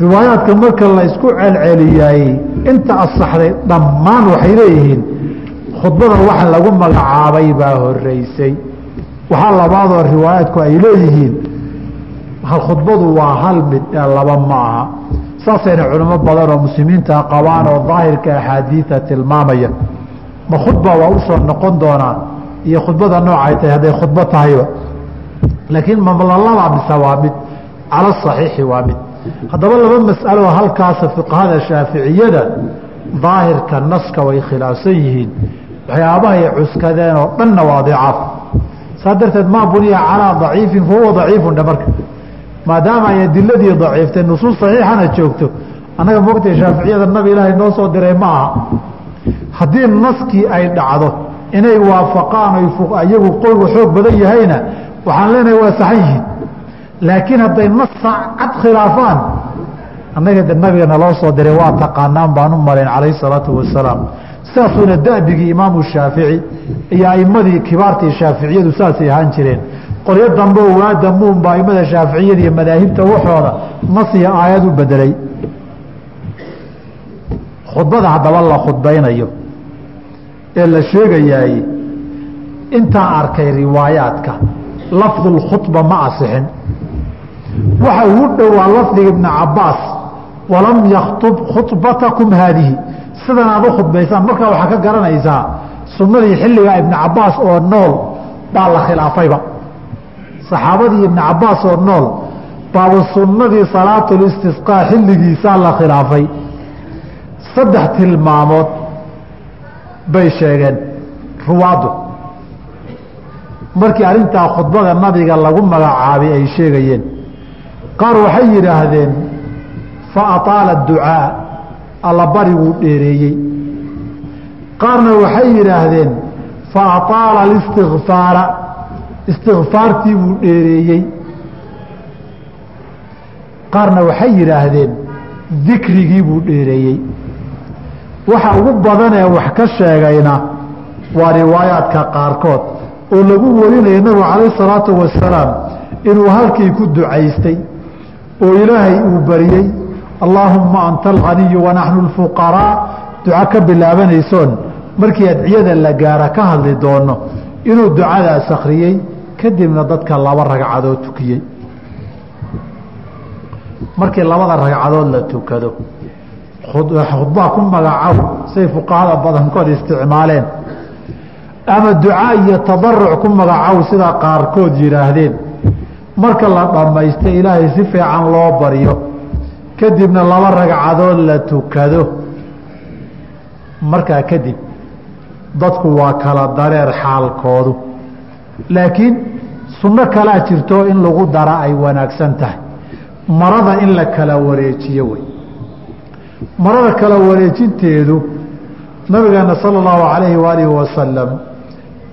riwaayaadka marka la isku celceliyay inta asaxday dhammaan waxay leeyihiin khudbada wax lagu magacaabay baa horeysay waxaa labaadoo riwaayaadku ay leeyihiin khudbadu waa hal mid ee laba ma aha. Saasayna culimo badan oo muslimiinta qabaan oo daahirka axaadiida tilmaamaya. Ma khudba waa u soo noqon doonaa iyo khudbada noocay tahay hadday khudbo tahayba. Laakiin mamlalaba mise waa mid cala saxiixi waa mid haddaba laba mas'alo halkaasa fiqhada shaaficiyada daahirka naska way khilaafsan yihiin. Waxyaabahay cuskadeen oo dhanna waa dicaaf saa darteed maa buniya calaa daciifin fahuwa daciifun dhe marka. Maadaama ay adiladii daciiftay nusuus saxiixana joogto annaga mogtay shaaficiyada nabi ilaahay noo soo diray ma aha. Haddii naskii ay dhacdo inay waafaqaan iyagu qoygu xoog badan yahayna waxaan leenahay waa saxan yihiin laakiin hadday nas cad khilaafaan annaga de nabiga soo diray waa taqaanaan baan u malayn calayhi salaatu wasalaam. Sidaasuuna dabigii imaamu shaafici iyo aimadii kibaartii shaaficiyadu saasay ahaan jireen. Qolyo dambe oo waadamuunba aimada shaaficiyada iyo madaahibta waxooda nas iyo aayad u bedelay khudbada haddaba la khudbaynayo ee la sheegayaay intaa arkay riwaayaadka lafdulkhudba ma asixin waxa ugu dhowaa lafdiga ibna cabaas walam yakhtub khubatakum haadihi. Sidan aad u khudbaysaan markaa waxaa ka garanaysaa sunnadii xilligaa ibna cabaas oo nool baa la khilaafayba. Saxaabadii ibna cabaas oo nool baaba sunnadii salaatulistisqaa xilligiisaa la khilaafay. Saddex tilmaamood bay sheegeen. Ruwaaddu. Markii arrintaa khudbada nabiga lagu magacaabay ay sheegayeen qaar waxay yidhaahdeen fa ataala ducaa allabariguu dheereeyey. Qaarna waxay yidhaahdeen fa ataala alistikfaara istikfaartii buu dheereeyey. Qaarna waxay yidhaahdeen dikrigii buu dheereeyey. Waxa ugu badanee wax ka sheegayna waa riwaayaadka qaarkood oo lagu warinayo nabigu calayh salaatu wasalaam inuu halkii ku ducaystay oo ilaahay uu bariyey allaahumma anta alganiyu wanaxnu lfuqaraa duco ka bilaabanaysoon markii adciyada la gaara ka hadli doono inuu ducadaas akhriyey kadibna dadka laba ragcadood tukiyey markii labada ragcadood la tukado khudbaa ku magacow say fuqahada badankood isticmaaleen. Ama ducaa iyo tadaruc ku magacow sida qaarkood yidhaahdeen marka la dhammaysta ilaahay si fiican loo baryo kadibna laba ragcadood la tukado. Markaa kadib dadku waa kala dareer xaalkoodu. Laakiin sunno kalaa jirto in lagu dara ay wanaagsan tahay. Marada in la kala wareejiyo wey marada kala wareejinteedu nabigeena sala allahu calayhi waalihi wasalam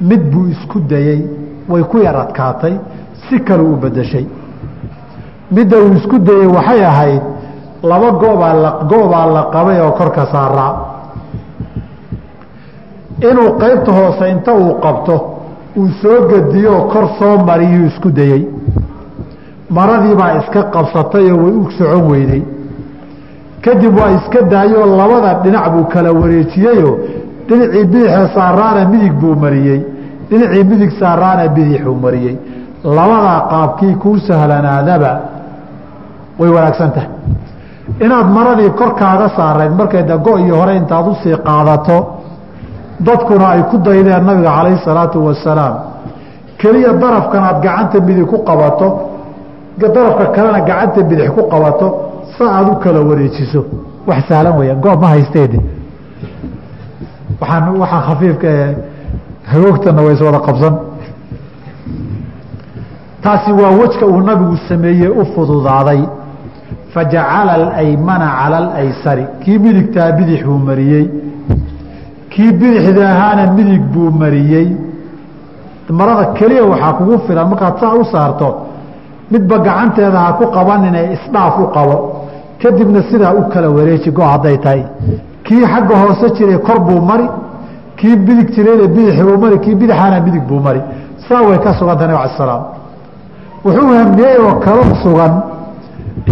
mid buu isku dayey way ku yar adkaatay si kale u bedeshay midda uu isku dayey waxay ahayd laba goobaa la goobaa la qabay oo korka saaraa inuu qaybta hoose inta uu qabto uu soo gediyooo kor soo mariyuu isku dayey maradiibaa iska qabsatayoo way u socon weyday kadib waa iska daayoo labada dhinac buu kala wareejiyeyoo dhinacii bidixee saaraana midig buu mariyey dhinacii midig saaraana bidixuu mariyey labadaa qaabkii kuu sahlanaadaba way wanaagsan tahay inaad maradii korkaaga saarayd markay de go-iyo hore intaad u sii qaadato dadkuna ay ku daydeen nabiga calayhi salaatu wasalaam keliya darafkan aad gacanta midig ku qabato darafka kalena gacanta bidix ku qabato sa aad u kala wareejiso. Wax sahlan weya go ma haysteede waaan waxaa khafiifka ee hagoogtana way iswada qabsan taasi waa wejka uu nabigu sameeyey u fududaaday. Fajacala alaymana cala alaysari. Kii midigtaa bidix buu mariyey. Kii bidixda ahaana midig buu mariyey. Marada keliya waxaa kugu filan markaad saa u saarto midba gacanteeda ha ku qabanine isdhaaf u qabo. Kadibna sidaa u kala wareeji go hadday tahay. Kii xagga hoose jiray kor buu mari. Kii bidig jirayna bidix buu mari. Kii bidixaana midig buu mari. Saa way ka suganta nabig ala salaam wuxuu hamiyey oo kalo sugan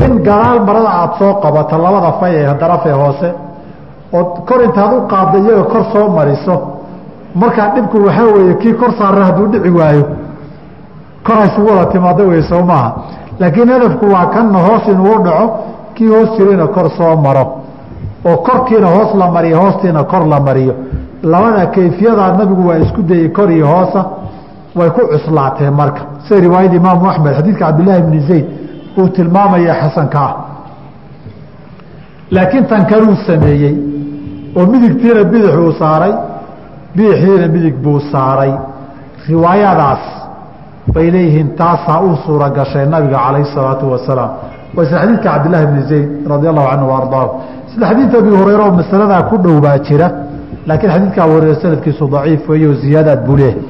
in gadaal marada aada soo qabato labada fay ee darafee hoose. Oo kor intaad u qaadda iyaga kor soo mariso. Markaa dhibku waxaa weeye kii kor saara hadduu dhici waayo kor haysugu wada timaado wey soo maaha. Laakiin hadafku waa kanna hoos inuu dhaco kii hoos jirayna kor soo maro. Oo korkiina hoos la mariyo hoostiina kor la mariyo. Labada kayfiyadaa nabigu waa isku dayey kor iyo hoosa way ku cuslaateen marka sida riwaayada imaamu axmed xadiidka cabdillaahi bni zayd uu tilmaamaya xasanka. Ah laakiin tan kanuu sameeyey oo midigtiina bidix uu saaray bidixiina midig buu saaray. Riwaayadaas bay leeyihiin taasaa u suura nabiga calayh salaatu wasalaam. Waa sida xadiidka cabdillaahi bni zayd radi allahu canhu wa ardaahu. Sida xadiidka abi hureyra oo masaladaa ku dhow baa jira laakiin xadiidka abu hureyre sanadkiisu daciif weeyo ziyaadaad buu leehay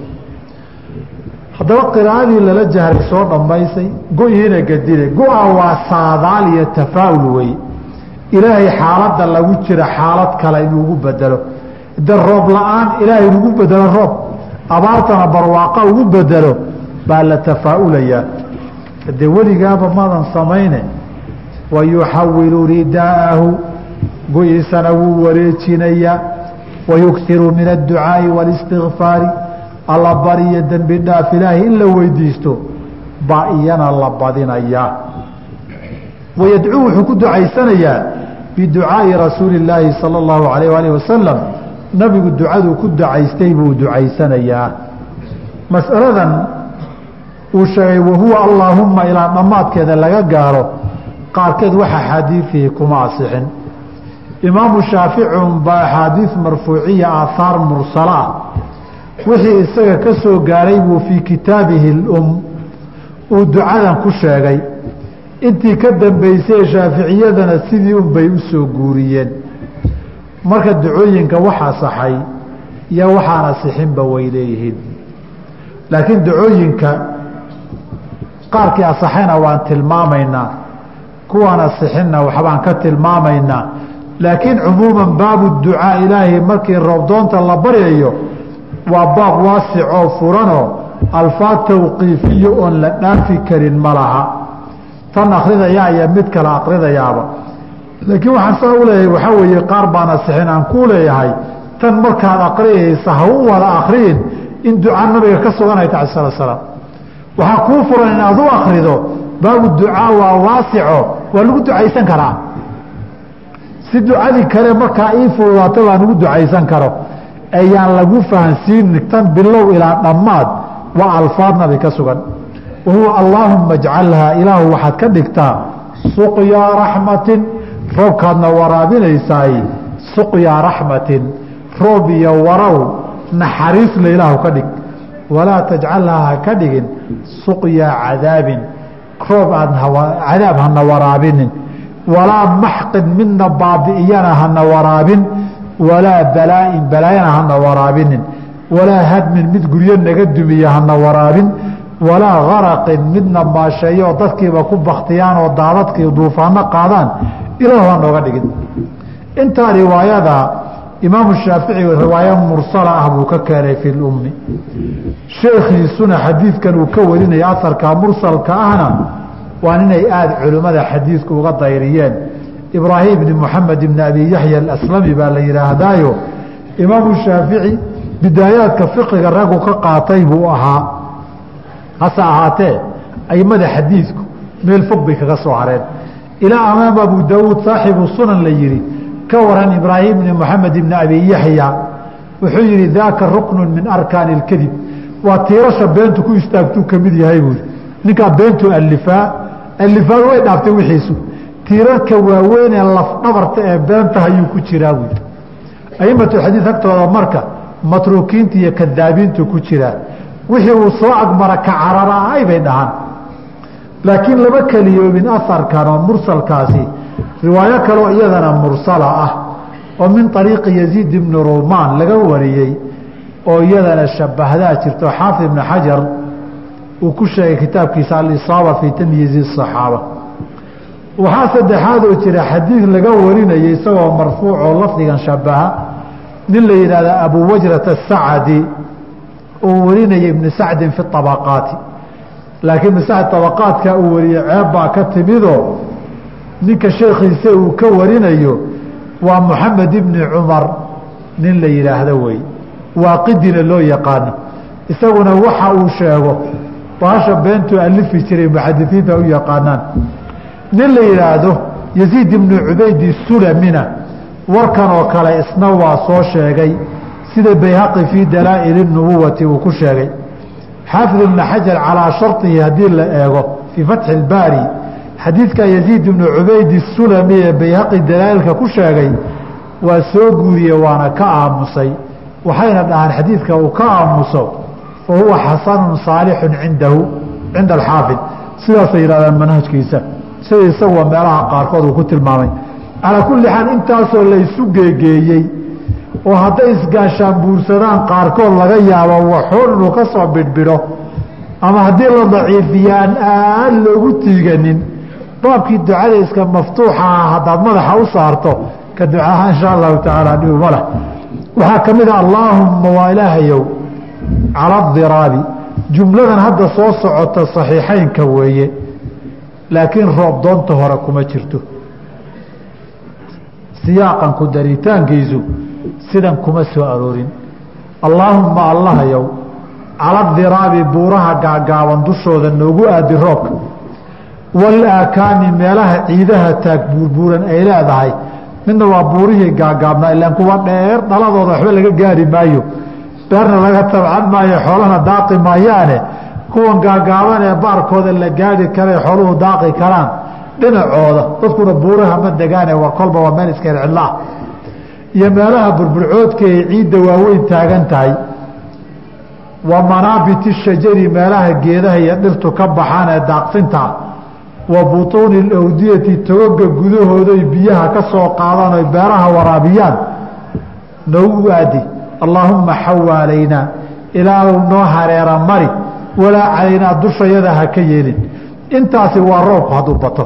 haddaba qiraa'adii lala jahray soo dhammaysay go-iina gadine go-a waa saadaal iyo tafaa'ul wey ilaahay xaaladda lagu jira xaalad kale inuu ugu bedelo. De roob la'aan ilaahay inugu bedelo roob abaartana barwaaqa ugu bedelo baa la tafaa'ulayaa dee weligaaba madan samayne wayuxawilu ridaa'ahu go-iisana wuu wareejinayaa wayughiru min adducaa'i walistikfaari alla bariyo dembi dhaaf ilaahay in la weydiisto baa iyana la badinayaa wayadcuu wuxuu ku ducaysanayaa biducaa'i rasuuli illaahi sala allahu alayh alih wasalam nabigu ducaduu ku ducaystay buu ducaysanayaa masaladan uu sheegay wahuwa allaahumma ilaa dhammaadkeeda laga gaaro qaarkeed wax axaadiifihi kuma asixin. Imaamu shaaficun baa axaadiis marfuuciya aahaar mursala ah wixii isaga ka soo gaaray buu fii kitaabihi lum uu ducadan ku sheegay. Intii ka dambeysay shaaficiyadana sidii unbay u soo guuriyeen. Marka ducooyinka wax asaxay iyo waxaan asixinba way leeyihiin. Laakiin ducooyinka qaarkii asaxayna waan tilmaamaynaa kuwaan asixinna waxbaan ka tilmaamaynaa. Laakiin cumuuman baabu ducaa ilaahay markii roobdoonta la baryayo waa baab waasic oo furanoo alfaad tawqiifiyo oon la dhaafi karin ma laha. Tan akridayaa iyo mid kale akridayaaba laakiin waxaan saa u leeyahay waxaa weeye qaar baan asixin aan kuu leeyahay tan markaad akriyaysa ha u wada akriyin in ducaa nabiga ka suganay tahay sala slaam waxaa kuu furan inaad u akrido baabu ducaa waa waasico waa lagu ducaysan karaa. Si ducadii kale markaa ii fududaato baan ugu ducaysan karo ayaan lagu fahansiin tan bilow ilaa dhammaad waa alfaad nabi ka sugan. Wahuwa allaahuma ajcalhaa ilaahu waxaad ka dhigtaa suqyaa raxmatin. Roobkaadna waraabinaysaay suqyaa raxmatin. Roob iyo warow naxariisla ilaahu ka dhig. Walaa tajcalhaa ha ka dhigin suqyaa cadaabin. Roob cadaab hana waraabinin. Walaa maxqin midna baabi'iyana hana waraabin walaa balaain balaayana hana waraabinin. Walaa hadmin mid guryo naga dumiya hana waraabin. Walaa garaqin midna maasheeyo dadkiiba ku baktiyaan oo daadadkii duufaano qaadaan. Ilaahu ha nooga dhigin. Intaa riwaayada imaamu shaafici riwaayo mursala ah buu ka keenay fi lummi sheekhiisuna xadiidkan uu ka warinaya aharka mursalka ahna waa inay aada culimmada xadiidku uga dayriyeen ibraahim bni moxamed ibni abi yaxya alaslami baa la yidhaahdaayo. Imaamu shaafici bidaayaadka fiqiga raggu ka qaatay buu ahaa. Hase ahaatee aimada xadiidku meel fog bay kaga soo hareen. Ilaa amaam abu daawuud saaxibu sunan la yihi ka waran ibraahim bni moxamed ibni abi yaxya wuxuu yihi daaka ruknu min arkaani اlkadib waa tiirasha beentu ku istaagtuu ka mid yahay buui ninkaa beentu alifaa. Alifaad way dhaaftay wixiisu tiirarka waaweynee lafdhabarta ee beenta ayuu ku jiraa buui aimatu xadiid agtooda marka matruukiinta iyo kadaabiintu ku jiraa. Wixii uu soo agmara ka cararaay bay dhahaan. Laakiin lama keliyoobin aharkan oo mursalkaasi riwaayo kaloo iyadana mursala ah oo min ariiqi yaziid ibni rumaan laga wariyey oo iyadana shabahdaa jirto xaafid ibni xajar uu ku sheegay kitaabkiisa alisaaba fii tamyiizi asaxaaba waxaa saddexaadoo jira xadiid laga warinayay isagoo marfuucoo lafdigan shabaha nin la yidhahda abu wajrata asacadi oo warinaya ibni sacdin fi abaqaati laakiin sacd abaqaadka uu wariyey ceeb baa ka timidoo ninka sheekhiise uu ka warinayo waa moxamed ibni cumar nin la yidhaahdo wey. Waaqidina loo yaqaano isaguna waxa uu sheego baasha beentuu alifi jiray muxadisiinta u yaqaanaan nin la yidhaahdo yaziid ibnu cubaydi sulamina warkan oo kale isna waa soo sheegay sida bayhaqi fii dalaa'ili nubuwati uu ku sheegay. Xaafid ibna xajar calaa sharطihi haddii la eego fii fatxi اlbaari xadiidka yaziid ibnu cubaydi sulami ee bayhaqi dalaa'ilka ku sheegay waa soo guuriye waana ka aamusay. Waxayna dhahaan xadiidka uu ka aamuso fa huwa xasanu saalixu cindahu cinda alxaafid. Sidaasay yidhahdaan manhajkiisa sida isaguwa meelaha qaarkood uu ku tilmaamay. Calaa kulli xaal intaasoo laysu geegeeyey oo hadday isgaashaan buursadaan qaarkood laga yaabo waxoon inuu ka soo bidhbidho. Ama haddii la daciifiya aan aan loogu tiiganin. Baabkii ducada iska maftuuxa ah haddaad madaxa u saarto ka ducaha insha allahu tacaala dhibu ma leh. Waxaa ka mid a allaahumma waa ilaahayow cala adiraabi jumladan hadda soo socota saxiixeynka weeye laakiin roob doonta hore kuma jirto. Siyaaqan ku daritaankiisu sidan kuma soo aroorin. Allaahumma allahayow cala diraabi buuraha gaagaaban dushooda noogu aadi roobka walaakaami meelaha ciidaha taag buurbuuran ay leedahay. Midna waa buurihii gaagaabnaa ilaan kuwa dheer dhaladooda waxba laga gaari maayo. Beerna laga tabcan maayo xoolana daaqi maayaane kuwan gaagaaban ee baarkooda la gaari kara xooluhu daaqi karaan dhinacooda dadkuna buuraha ma degaane waa kolba waa meel iska cidlaah. Iyo meelaha burburcoodka ee ciidda waaweyn taagan tahay wa manaabiti shajari meelaha geedaha iyo dhirtu ka baxaan ee daaqsintaa wa butuuni alawdiyati togoga gudahooday biyaha ka soo qaadaan oy beeraha waraabiyaan. Noogu aadi allaahumma xawaalaynaa ilaahu noo hareera mari walaa calaynaa dushayada ha ka yeelin intaasi waa roobku hadduu bato.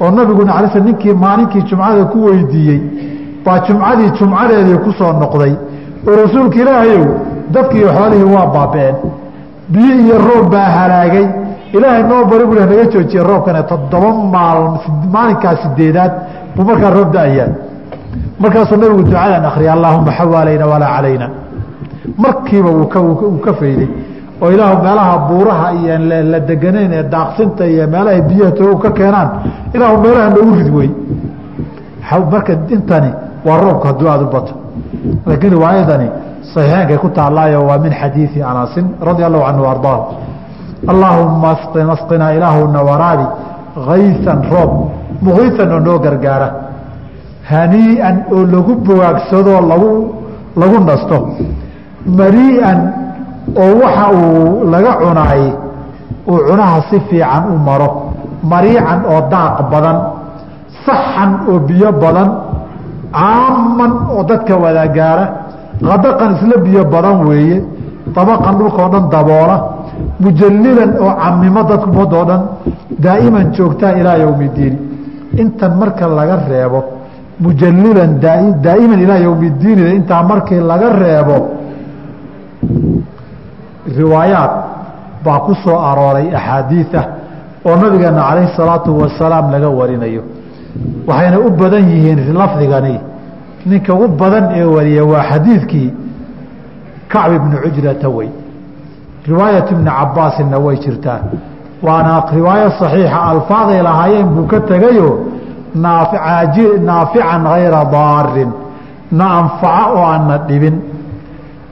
Oo nabiguna alay sl ninkii maalinkii jumcada ku weydiiyey baa jumcadii jumcadeedii ku soo noqday oo rasuulka ilaahayow dadkiiyo xoolihii waa baaba'een. Biyo iyo roob baa halaagay. Ilaahay noo bari buu naga joojiye roobkane toddoba maal maalinkaa sideedaad buu markaa roob da'ayaa. Markaasuu nabigu ducadan akriya allaahuma xawaalayna walaa calayna. Markiiba uu ka fayday oo ilaahu meelaha buuraha iyo la deganayn ee daaqsinta iyo meelaha biyaha toogu ka keenaan ilaahu meelaha noogu rid wey marka intani waa roobka hadduu aada u bato. Laakiin riwaayadani saxiixeenkay ku taallaayo waa min xadiidi anasin radia allahu canhu ardaahu. Allaahuma asqinaa ilaahuna waraabi kaysan roob muqiisan oo noo gargaara. Hanii'an oo lagu bogaagsadoo lagu lagu nasto. Marii'an oo waxa uu laga cunaay uu cunaha si fiican u maro mariican oo daaq badan saxan oo biyo badan caaman oo dadka wada gaara qadaqan isla biyo badan weeye dabaqan dhulkao dhan daboola mujalilan oo camimo dadkumado dhan daa'iman joogtaa ilaa yowmi diini intan marka laga reebo mujalilan daa'iman ilaa yowmi diinida intaa markii laga reebo riwaayaad baa ku soo arooray axaadiiah oo nabigeena calayhi salaatu wasalaam laga warinayo. Waxayna u badan yihiin lafdigani. Ninka u badan ee wariya waa xadiidkii kacb ibni cujrata wey riwaayat ibni cabaasinna way jirtaa. Waana riwaayo saxiixa alfaaday lahaayeen buu ka tegayo naafican hayra daarin. Na anfaca oo aanna dhibin.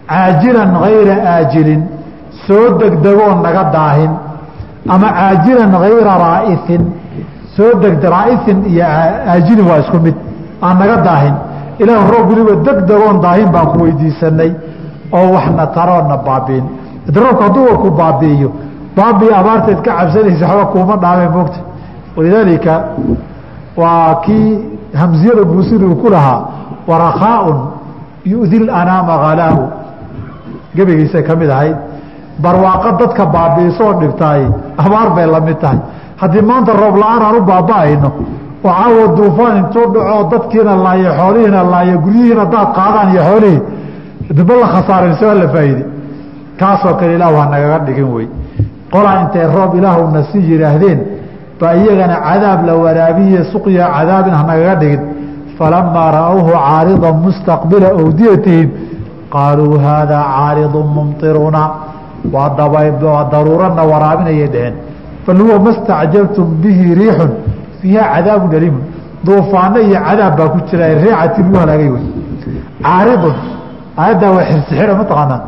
Caajilan hayra aajilin soo degdegoo naga daahin ama caajilan hayra raa'isin soo degde raa'isin iyo aajilin waa isku mid aan naga daahin. Ilaah roob degdegoon daahin baan ku weydiisanay oo waxna taroona baabiin. Roobka hadduu ku baabi'iyo baabii abaarteed ka cabsanaysa waxba kuuma dhaameen moogta walidaalika waa kii hamsiyada buusiri uu ku lahaa warakaaun yu'di lanaama halaau gebigiisay ka mid ahayd barwaaqo dadka baabiisoo dhibtaay abaar bay la mid tahay. Haddii maanta roob la'aan aan u baaba'ayno oo caawa duufaan intuu dhaco dadkiina laayo xoolihiina laayo guryihiina daad qaadaan iyo xoolihii daba la khasaarin soo la faa'iide. Kaasoo kale ilaah waa nagaga dhigin wey qolaa intay roob ilaahuna si yidhaahdeen baa iyagana cadaab la waraabiye suqya cadaabin hanagaga dhigin. Falamaa ra'awhu caaridan mustaqbila awdiyatihim qaaluu haadaa caaridu mumtiruna waa waraabinayay dheheen bal huwa bihi riixun fiiha cadaabun aliimun duufaano iyo cadaab baa ku jira reecati lagu halaagay wey. Caaridun aayaddaa waa xirsixira mataqaanaa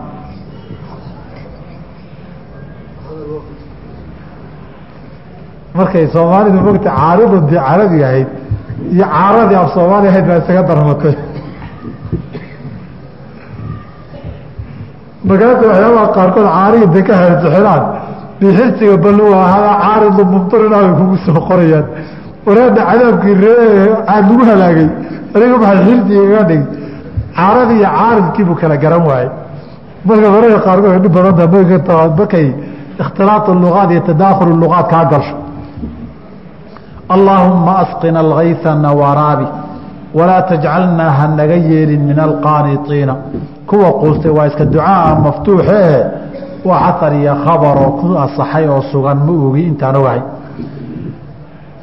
markay soomaalidu mogta caaridun dii carabi ahayd iyo caaradii af soomaali ahayd baa isaga darmatay markaasa waxyaabaha qaarkood caariga de ka xirsixiraan bixirsiga balluwa hadaa caaridu mumtirina bay kugu soo qorayaan. Waraada cadaabkii ree lagu halaagay aniga maxay xirsiga iga dhig caaradii iyo caaridkiibuu kala garan waayey. Marka mararka qaarkood dhib badanta markay ikhtilaaq luqaad iyo tadaakhul luqaad kaa galsho allaahumma asqina algayثana waraabi walaa tajcalnaa ha naga yeelin min alqaaniطiina kuwa quustay waa iska ducaa maftuuxee waa xatar iyo khabaroo ku asaxay oo sugan ma ogi intaan ogahay.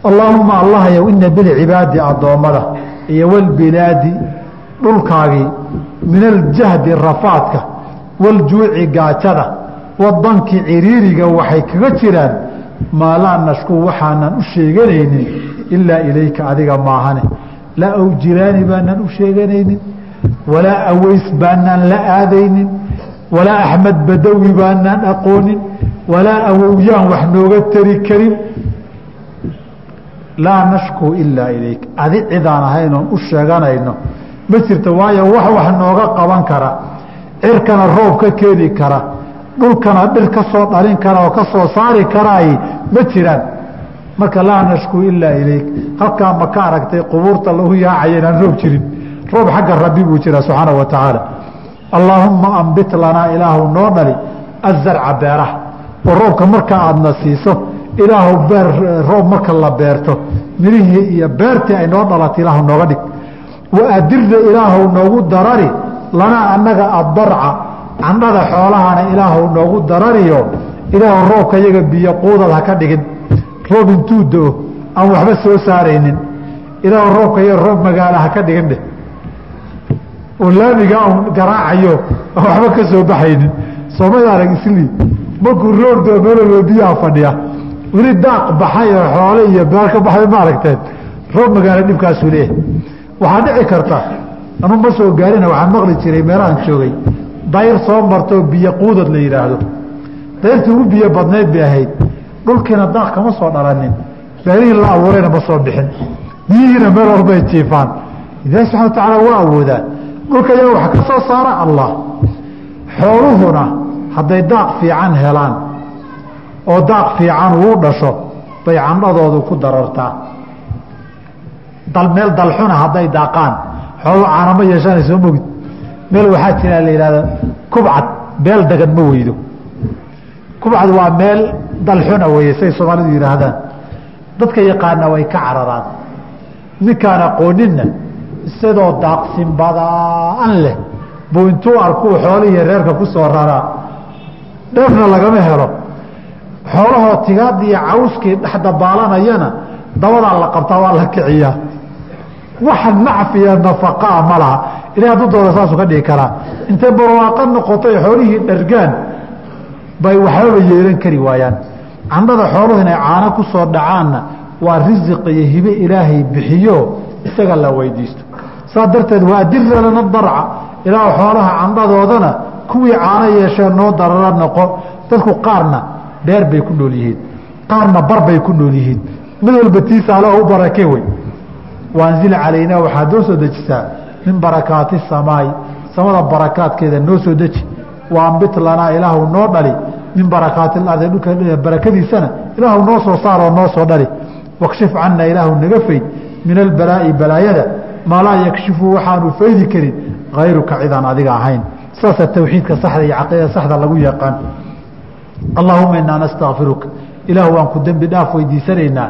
Allaahuma allahyow ina bilcibaadi addoommada iyo walbilaadi dhulkaagii min aljahdi rafaadka waljuuci gaajada wadanki ciriiriga waxay kaga jiraan maa laa nashku waxaanan u sheeganaynin ilaa ilayka adiga maahane laa awjiraani baanaan u sheeganaynin walaa aweys baanaan la aadaynin walaa axmed badawi baanaan aqoonin walaa awowyaan wax nooga tari karin laa nashkuu ilaa ilayk adi cidaan ahaynoon u sheeganayno ma jirto waayo wax wax nooga qaban kara cirkana roob ka keeni kara dhulkana dhir ka soo dhalin kara oo ka soo saari karaay ma jiraan marka laa nashkuu ilaa ilayk. Halkaa ma ka aragtay qubuurta lagu yaacaya inaan roob jirin. Roob xagga rabbi buu jira subxaanahu wa tacaala. Allaahumma ambit lanaa ilaahu noo dhali azarca beeraha. Oo roobka marka aadna siiso ilaahu beer roob marka la beerto mirihii iyo beertii ay noo dhalatay ilaahu nooga dhig. Wa adirna ilaahu noogu darari lanaa annaga addarca candhada xoolahana ilaahu noogu darariyo. Ilaahu roobka iyaga biyo quudad ha ka dhigin roob intuu do-o aan waxba soo saaraynin. Ilaahu roobka iyaga roob magaala ha ka dhigin dheh oo laamigaa un garaacayo aan waxba ka soo baxaynin. Soomada arag isli markuu roordoo meeloloo biyaha fadhiya. Weli daaq baxay oo xoole iyo beer ka baxday ma aragteen roob magaalo dhibkaasuu leeyahay. Waxaa dhici karta ama ma soo gaarina waxaan maqli jiray meelahan joogay. Dayr soo martoo biyo quudad la yidhaahdo dayrtii ugu biyo badnayd bay ahayd dhulkiina daaq kama soo dhalanin. Beerihii la abuurayna ma soo bixin. Biyihiina meel walbay jiifaan. Ilaahi subxana wa tacaala waa awoodaa. Dhulka iyaga wax ka soo saara allah. Xooluhuna hadday daaq fiican helaan oo daaq fiican uu dhasho bay candhadoodu ku darartaa. Meel dalxuna hadday daaqaan. Xooluhu caanama yeeshaana soo mogid. Meel waxaa jira la yihahda kubcad beel degan ma weydo kubcad waa meel dalxuna weeye say soomaalidu yihaahdaan dadka yaqaana way ka cararaan. Ninkaan aqooninna isadoo daaqsin badaan leh. Buu intuu arkuu xoolihii reerka ku soo raraa. Dheefna lagama helo. Xoolahoo tigaadii cawskii dhex dabaalanayana dabadaa la qabtaa waa la kiciyaa. Waxa nacfiya nafaqaa ma laha. Ilahi hadduu dooda saasuu ka dhigi karaa. Intay barwaaqo noqotay xoolihii dhargaan bay waxbaba yeelan kari waayaan. Candhada xooluhu inay caano ku soo dhacaanna waa risiq iyo hibe ilaahay bixiyo isaga la weydiisto. Saas darteed waa adira lana darca ilaa xoolaha candhadoodana kuwii caano yeeshee noo darara noqo. Dadku qaarna dheer bay ku nool yihiin qaarna bar bay ku nool yihiin. Mid walba tiisa ale u barake wey. Waanzil calaynaa waxaad noo soo dejisaa min barakaati samaai. Samada barakaadkeeda noo soo deji waambit lanaa ilaahu noo dhali min barakaati ardi dhulka barakadiisana ilaahu noo soo saaroo noo soo dhali. Wakshif cana ilaahu naga fayd min albalaa'i balaayada maa laa yakshifu waxaanu faydi karin hayruka cidaan adiga ahayn. Saasa tawxiidka saxda iyo caqiidada saxda lagu yaqaan. Allaahuma inaa nastakfiruka ilaahu waan ku dembi dhaaf weydiisanaynaa.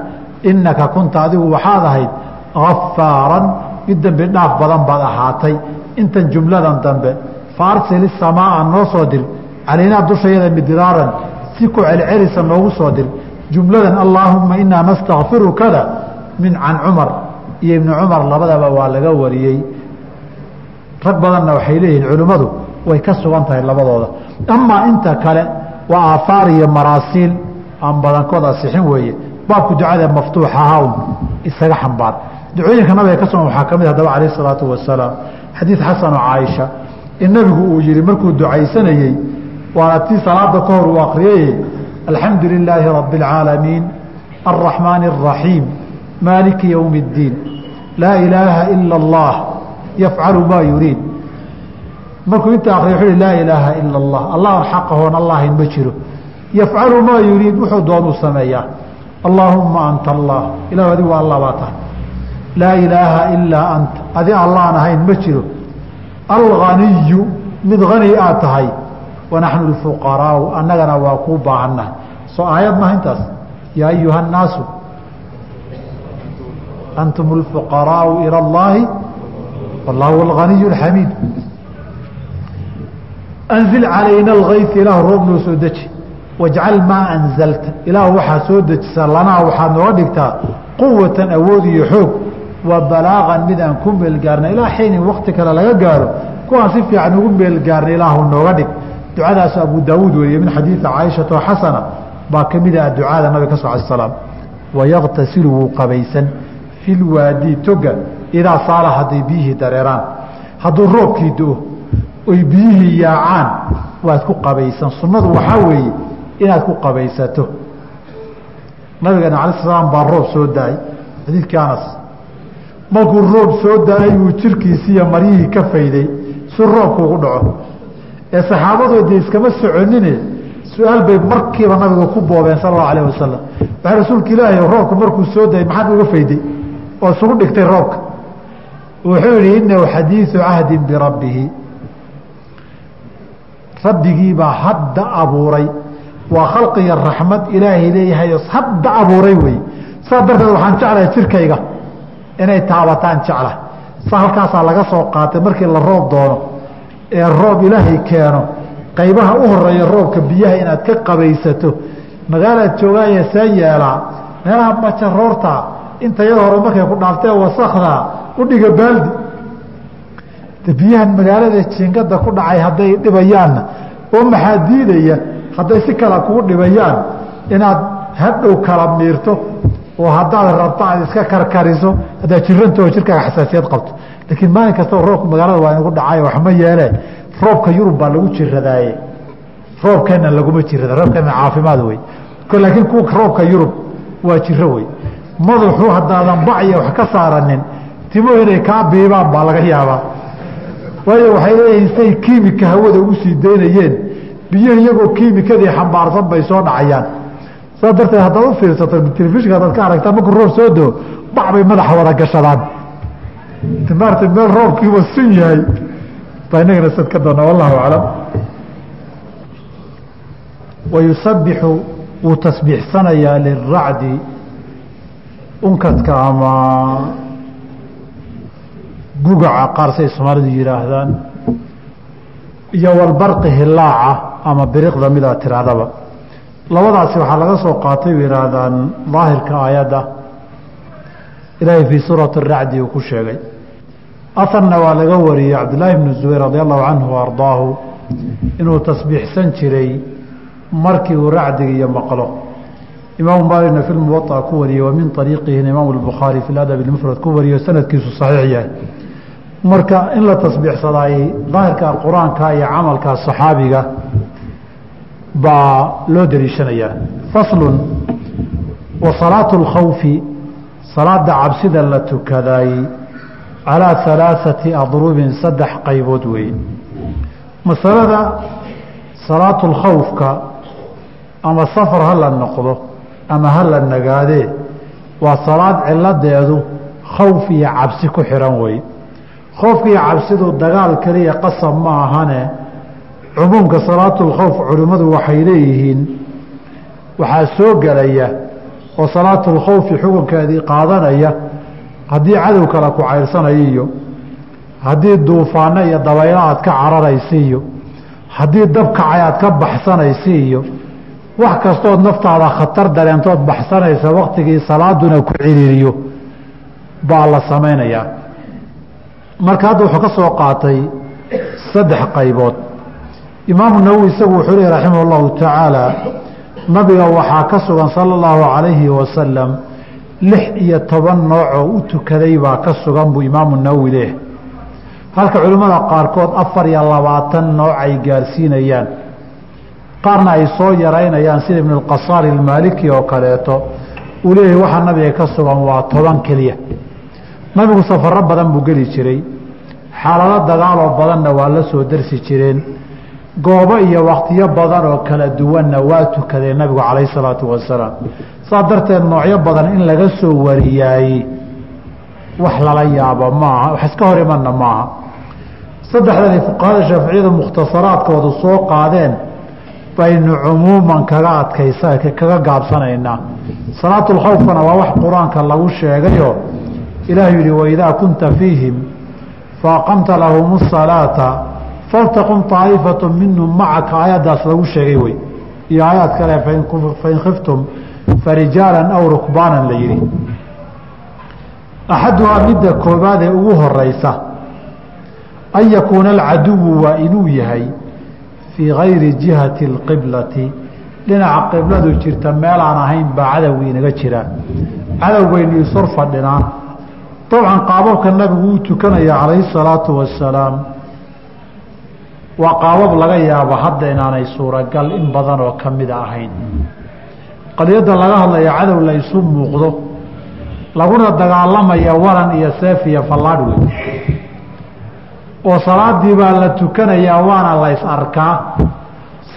Inaka kunta adigu waxaad ahayd afaaran mid dembi dhaaf badan baad ahaatay. Intan jumladan dambe faarsil isamaaa noo soo dir calaynaa dushayada midraaran si ku celcelisa noogu soo dir. Jumladan allaahuma inaa nastakfirukada min can cumar. Iyo ibni cumar labadaba waa laga wariyey. Rag badanna waxay leeyihiin culimmadu way ka sugan tahay labadooda. Amaa inta kale waa aahaar iyo maraasiil aan badankood asixin weeye. Baabku ducada maftuuxaha un isaga xambaar. Ducooyinka nabiga ka sugan waxaa ka mid hadaba calayh isalaatu wasalaam. Xadiid xasanoo caaisha in nabigu uu yihi markuu ducaysanayey waana tii salaada ka hor uu akriyay alxamdu lilaahi rabi اlcaalamiin alraxmaani الraxiim maaliki ywmi اddiin laa ilaaha ila اllah yafcalu maa yuriid markuu inta akriya wuxuu hi laa ilaaha ila اllah allah xaqahoon allahayn ma jiro yafcalu maa yuriid wuxuu doonuu sameeyaa allaahuma anta allah ilah adigu allah baa tahay laa ilaaha ilaa anta adi allaan ahayn ma jiro alganiyu mid hani aad tahay wanaxnu lfuqaraau annagana waa kuu baahannahay soo aayad maha intaas yaa ayuha nnaasu antum lfuqaraau ilى اllahi wallahu alganiy اxamiid anzil calayna algayf ilaah roob noo soo deji wajcal maa anzalta ilaah waxaa soo dejisa lanaa waxaad nooga dhigtaa quwatan awood iyo xoog wa balaaqan mid aan ku meelgaarna ilaa xiinin wakti kale laga gaaro kuwaan si fiican ugu meelgaarna ilaahu nooga dhig. Ducadaas abu daawuud weriye min xadiidi caaishata xasana baa ka mid ah ducaada nabig sal ala slaam wayaktasilu wuu qabaysan fi lwaadi toga idaa saala hadday biyihii dareeraan. Hadduu roobkii do-o oy biyihii yaacaan waad ku qabaysan. Sunnadu waxaa weeye inaad ku qabaysato. Nabigeena ala sl slam baa roob soo da'ay xadiidkii anas markuu roob soo da'ay uu jirkiisiiyo maryihii ka fayday si roobku ugu dhaco. Ee saxaabadu de iskama soconine su'aal bay markiiba nabiga ku boobeen sal allahu alah wasalam waxaa rasuulka ilaahi roobku markuu soo dayay maxaad uga fayday? Oo isugu dhigtay roobka. Wuxuu yihi inahu xadiidu cahdin birabbihi rabbigiibaa hadda abuuray. Waa khalqiga raxmad ilaahay leeyahayo hadda abuuray wey saas darteed waxaan jeclahay jirkayga inay taabataan jecla. Sa halkaasaa laga soo qaatay markii la roob doono ee roob ilaahay keeno qaybaha u horreeya roobka biyaha inaad ka qabaysato magaalaad joogaaye see yeelaa meelaha majaroorta inta yada hore markay ku dhaaftee wasakdaa u dhiga baaldi. Biyahan magaalada jiingada ku dhacay hadday dhibayaanna oo maxaa diidaya hadday si kale kugu dhibayaan inaad hadhow kala miirto oo haddaad rabto aad iska karkariso haddaad jirantao jirkaaga xasaasiyad qabto. Laakiin maalin kastaba roobka magaalada waa inagu dhacay waxma yeelee. Roobka yurub baa lagu jiradaaye roobkeena laguma jirada roobkeena caafimaad wey laakiin kuwa roobka yurub waa jiro wey madaxu haddaadan bacya wax ka saaranin timo inay kaa biibaan baa laga yaabaa. Waayo waxay leeyihiin say kiimika hawada ugu sii daynayeen. Biyo iyagoo kiimikadii xambaarsan bay soo dhacayaan saas darteed haddaad u fiirsato telefishinka hadaad ka aragtaa markuu roob soo doo bac bay madaxa wada gashadaan. Maarata meel roobkiiba sun yahay baa inagana sad ka doona wallahu aclam. Wayusabixu wuu tasbiixsanayaa liracdi unkadka ama gugaca qaar say soomaalidu yidhaahdaan iyo walbarqi hilaaca ama biriqda midaa tirahdaba labadaasi waxaa laga soo qaatay yihaahdaan daahirka aayadda ilaahay fii suurati racdi uu ku sheegay. Aharna waa laga wariyey cabdillaahi bnu zubayr radi allahu canhu ardaahu inuu tasbiixsan jiray markii uu racdiga iyo maqlo. Imaamu maaligna fi lmuwaطa ku wariyey wa min ariiqihina imaamu lbukhaari fi ladab mufrad ku wariyo sanadkiisu saxiix yahay. Marka in la tasbiixsadaay daahirka qur'aanka iyo camalka saxaabiga baa loo daliishanayaa faslun wa salaatu اlkhawfi salaada cabsida la tukaday calaa halaaثati adrubin saddex qaybood weeye masalada salaatu lkhawfka ama safar ha la noqdo ama ha la nagaadee waa salaad ciladeedu khawf iyo cabsi ku xihan wey khoofka iyo cabsidu dagaal keliya qasab ma ahane cumuumka salaatulkhowf culimmadu waxay leeyihiin waxaa soo gelaya oo salaatulkhowfi xukunkeedii qaadanaya haddii cadow kale ku cayrsanayo iyo haddii duufaano iyo dabaylo aad ka cararaysa iyo haddii dab kacay aad ka baxsanaysa iyo wax kastood naftaada khatar dareentood baxsanaysa waktigii salaaduna ku ciriiriyo baa la samaynayaa. Marka hadda wuxuu ka soo qaatay saddex qaybood imaamu nawowi isagu wuxuu lehi raximah llahu tacaala nabiga waxaa ka sugan sala allahu calayhi wasalam lix iyo toban noocoo u tukaday baa ka sugan buu imaamu nawowi leeh halka culimmada qaarkood afar iyo labaatan nooc ay gaarsiinayaan. Qaarna ay soo yaraynayaan sida ibnu alqasaar ilmaaliki oo kaleeto uu leeyahay waxaa nabiga ka sugan waa toban keliya. Nabigu safaro badan buu geli jiray. Xaalado dagaaloo badanna waa la soo darsi jireen goobo iyo wakhtiyo badan oo kala duwanna waa tukadeen nabigu calayh isalaatu wasalaam. Saas darteed noocyo badan in laga soo wariyaayey wax lala yaabo maaha wax iska hor imanna maaha. Saddexdan fuqahada shaaficiyada mukhtasaraadkoodu soo qaadeen baynu cumuuman kaga adkaysa kaga gaabsanaynaa salaatulkhawfkana waa wax qur'aanka lagu sheegayo ilaahu yihi waidaa kunta fiihim faaqamta lahum salaata faltaqum طaa'ifatu minhum macaka aayaddaas lagu sheegay wey iyo aayaad kale fain khiftum farijaalan aw rukbaanan la yihi axaduhaa midda koobaad ee ugu horeysa an yakuuna alcaduwu waa inuu yahay fii gayri jihati اlqiblati dhinaca qibladu jirta meelaan ahayn baa cadowgii inaga jira cadow baynu isor fadhinaan dabcan qaababka nabigu uu tukanaya calayhi الsalaatu wasalaam waa qaabab laga yaabo hadda inaanay suuragal in badan oo ka mida ahayn. Qadiyadda laga hadlaya cadow la isu muuqdo laguna dagaalamaya waran iyo seef iyo fallaadh wey oo salaadii baa la tukanayaa waana la ys arkaa.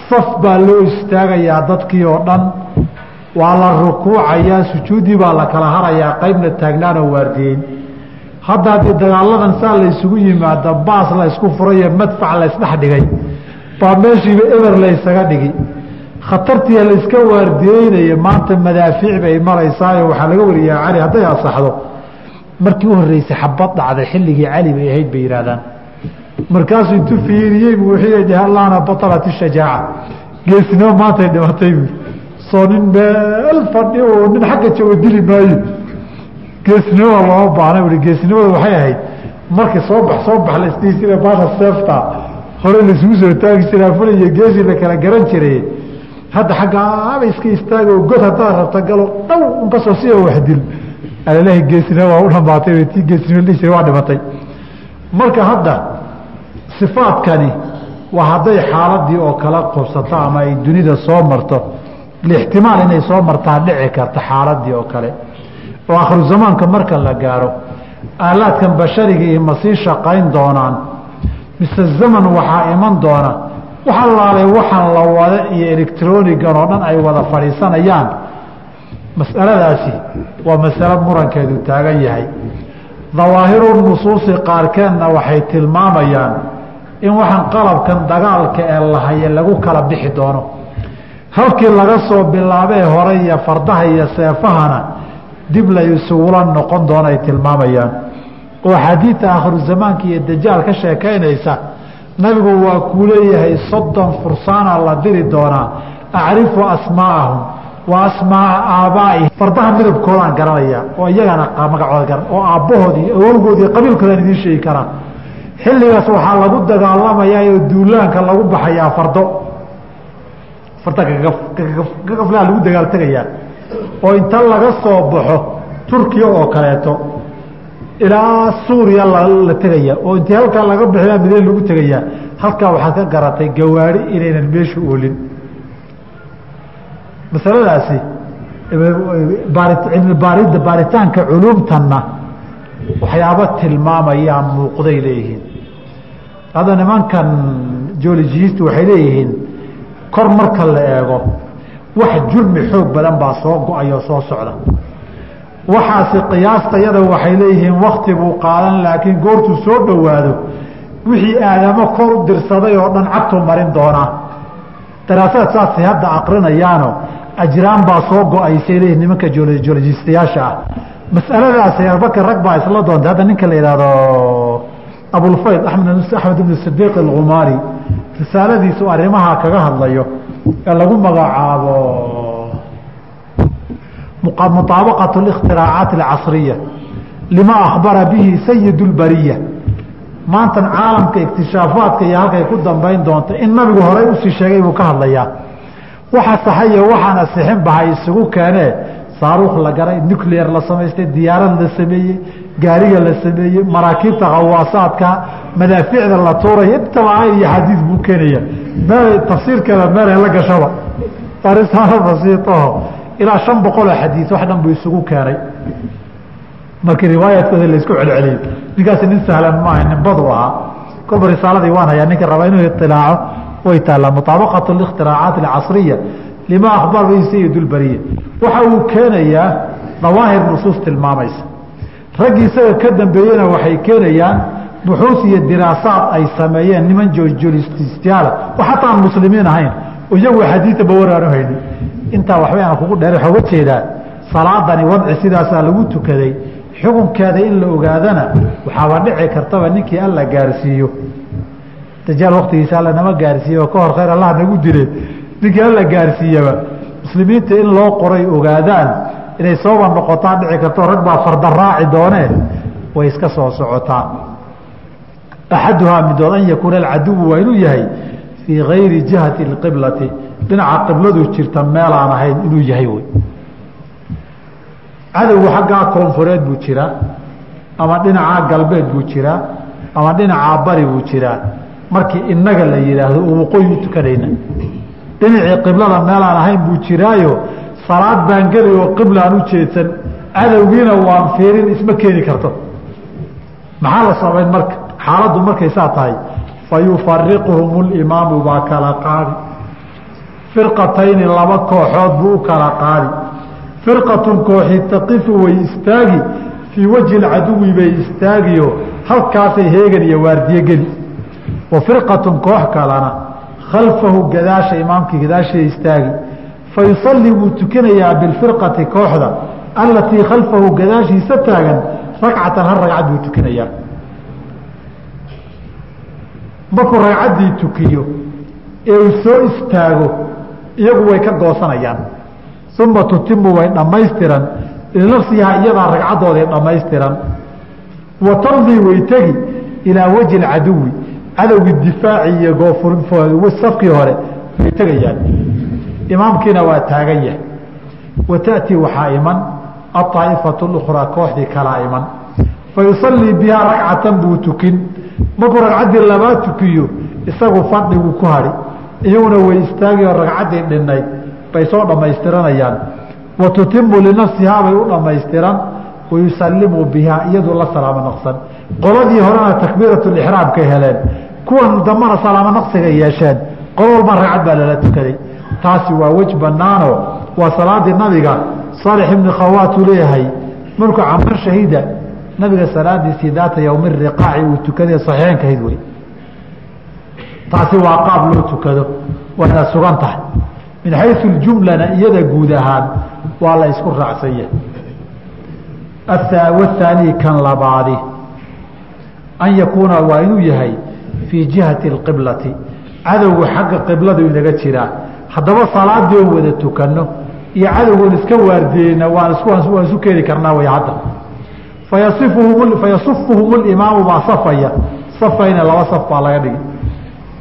Saf baa loo istaagayaa dadkii oo dhan. Waa la rukuucayaa sujuuddii baa la kala harayaa qaybna taagnaanoo waardiyeyn hadda haddii dagaaladan saa la ysugu yimaado baas la ysku furayo madfac la ysdhex dhigay baa meeshiiba eber la ysaga dhigi khatartii layska waardiyeynaya maanta madaafiic bay maraysaayo waxaa laga wariyaa cali hadday asaxdo markii u horreysay xabad dhacday xilligii cali bay ahayd bay yihaahdaan markaasuu intuu fiiriyey bu wuxuu allahna batalat ishajaaca geesnimo maantay dhimatay bu soo nin meel fadhi oo nin xagga joogo dili maayo geesnimada looma baahna ui geesnimada waxay ahayd. Markii soo bax soo bax la isdhihi jira baasha seefta hore laisugu soo taagi jiraa fula iyo geesi la kala garan jiray. Hadda xaggaaba iska istaago god haddaad rabta galo dhow unkasoo si oo waxdil. Alalahi geesnimo waa u dhamaatay tii geesnimo dhihi jira waa dhimatay. Marka hadda sifaadkani waa hadday xaaladii oo kala qubsato ama ay dunida soo marto. Lixtimaal inay soo martaa dhici karta xaaladii oo kale oo akhiru zamaanka marka la gaaro aalaadkan basharigii ma sii shaqayn doonaan mise zaman waxaa iman doona wax allaale waxaan la wada iyo electronigan oo dhan ay wada fadhiisanayaan mas'aladaasi waa masalo murankeedu taagan yahay. Dawaahiru nusuusi qaarkeedna waxay tilmaamayaan in waxaan qalabkan dagaalka ee lahaye lagu kala bixi doono. Halkii laga soo bilaabee hore iyo fardaha iyo seefahana dib la isugula noqon doono ay tilmaamayaan. Oo axaadiidta aakhiru zamaanka iyo dajaal ka sheekaynaysa nabigu waa kuu leeyahay soddon fursaana la diri doonaa acrifu asmaa'ahum wa asmaaa aabaaihim fardaha midabkoodaan garanaya oo iyagana magacooda garan oo aabbahood iyo awowgood iyo qabiilkoodaan idiin sheegi karaa. Xilligaas waxaa lagu dagaalamayaa oo duulaanka lagu baxayaa fardo. Farda gagaflaha lagu dagaal tegayaa oo inta laga soo baxo turkiya oo kaleeto ilaa suuriya la tegaya oo intii halkaa laga bixiyaa mideen lagu tegayaa. Halkaa waxaad ka garatay gawaari inaynan meesha oolin. Masaladaasi cilmibaaridda baaritaanka culuumtanna waxyaabo tilmaamayaa muuqday leeyihiin. Hadda nimankan geologiyistu waxay leeyihiin kor marka la eego wax jurmi xoog badan baa soo go'ayo soo socda. Waxaasi qiyaastayada waxay leeyihiin wakti buu qaadan laakiin goortuu soo dhowaado wixii aadamo kor u dirsaday oo dhan cagtuu marin doonaa. Daraasada saasay hadda aqrinayaano ajraan baa soo go'aysay leeyihiin nimanka geologistayaasha ah. Masaladaasi abubakar rag baa isla doontay hadda ninka la yidhaahdo abulfayd amed axmed ibn sidiiq algumaari risaaladiisu arrimaha kaga hadlayo ee lagu magacaabo muطaabaqaة ااkhtiraacaat اlcasriya lima akhbara bihi sayid اlbariya maantan caalamka iktishaafaatka iyo halkay ku dambayn doonta in nabigu horey usii sheegay buu ka hadlayaa waxa saxayo waxaan asixin bahay isugu keenee saaruukh la garay nuclear la samaystay diyaarad la sameeyey gaariga la sameeyey maraakiibta khawaasaadka madaaficda la tuuraya intaba ayn iyo xadiid buu keenaya meel tafsiirkeeda meelay la gashaba arisaalo basiitaho ilaa shan boqoloo xadiid wax dhan buu isugu keenay markii riwaayaadkooda laisku celceliyo ninkaasi nin sahlan maaha ninbadu ahaa kolba risaaladii waan hayaa ninka raba inuu iilaaco way taallaa muطaabaqaة ااkhtiraacaat اcasriya lima akhbar bi sayid اlbariya waxa uu keenayaa dawaahir nusuus tilmaamaysa raggii isaga ka dambeeyena waxay keenayaan buxuus iyo diraasaad ay sameeyeen niman joojolistiyaala oo xataa aan muslimiin ahayn. Iyagu xadiida bawaraanu haynin intaa waxba aan kugu dheer waxaa uga jeedaa. Salaadani wadci sidaasaa lagu tukaday. Xukunkeeda in la ogaadana waxaaba dhici kartaba ninkii alla gaarsiiyo. Dajaal waktigiisa alla nama gaarsiiye oo ka hor khayr allah nagu dile. Ninkii alla gaarsiiyaba muslimiinta in loo qoray ogaadaan inay sooba noqotaan dhici karto rag baa farda raaci doonee way iska soo socotaa axaduhaa midood an yakuuna alcaduwu waa inuu yahay fii gayri jihati اqiblati dhinaca qibladu jirta meelaan ahayn inuu yahay wey cadowgu xaggaa koonfureed buu jiraa ama dhinacaa galbeed buu jiraa ama dhinacaa bari buu jiraa markii inaga la yidhaahdo uu waqooyi u tukanayna dhinacii qiblada meelaan ahayn buu jiraayo salaad baan geli oo qiblaan u jeedsan cadowgiina waan fiirin isma keeni karto maxaa la samayn marka xaaladdu markay saa tahay fa yufariquhum baa kala qaadi. Firqatayni laba kooxood buu u kala qaadi. Firqatun kooxi taqifu way istaagi fii wajhi lcaduwi bay istaagiyo halkaasay heegan iyo waardiye geli. Wa firqatun koox kalena khalfahu gadaasha imaamkii gadaashia istaagi. Fa yusalli wuu tukanayaa bilfirqati kooxda allatii khalfahu gadaashiisa taagan ragcatan hal ragcad buu tukanayaa markuu ragcaddii tukiyo ee uu soo istaago iyagu way ka goosanayaan uma tutimu way dhammaystiran linafsihaa iyadaa ragcaddooday dhammaystiran wa tamdii way tegi ilaa wajhi caduwi cadowgii difaaci iyo goosafkii hore way tegayaan imaamkiina waa taagan yahay wa taأtii waxaa iman aطaa'ifatu اlأkhraa kooxdii kalaa iman fayusallii bihaa ragcatan buu tukin markuu ragcaddii labaad tukiyo isagu fadhiguu ku hadhi iyaguna way istaagi ragcaddii dhinnayd bay soo dhammaystiranayaan. Wa tutimu linafsihaa bay u dhammaystiran. Wayusalimu bihaa iyadu la salaamo naqsan. Qoladii horena takbiiratulixraamkay heleen. Kuwan dambana salaamo naqsiga yeesheen. Qolo walba ragcad baa lala tukaday. Taasi waa wej banaano waa salaadii nabiga saalix ibni khawaatuu leeyahay. Markuu caman shahida nabiga salaadiisii daata yowmi riqaaci uu tukaday saxiixeenkahayd wey taasi waa qaab loo tukado wayna sugan tahay. Min xayu jumlana iyada guud ahaan waa la isku raacsanya wahaanii kan labaadi. An yakuuna waa inuu yahay fii jihati اqiblati cadowgu xagga qibladu inaga jiraa haddaba salaadii oo wada tukano iyo cadowgoon iska waardiyeyna waan isu keeni karnaa way hadda fayasufuhum اlimaamu baa safaya safayna laba saf baa laga dhigi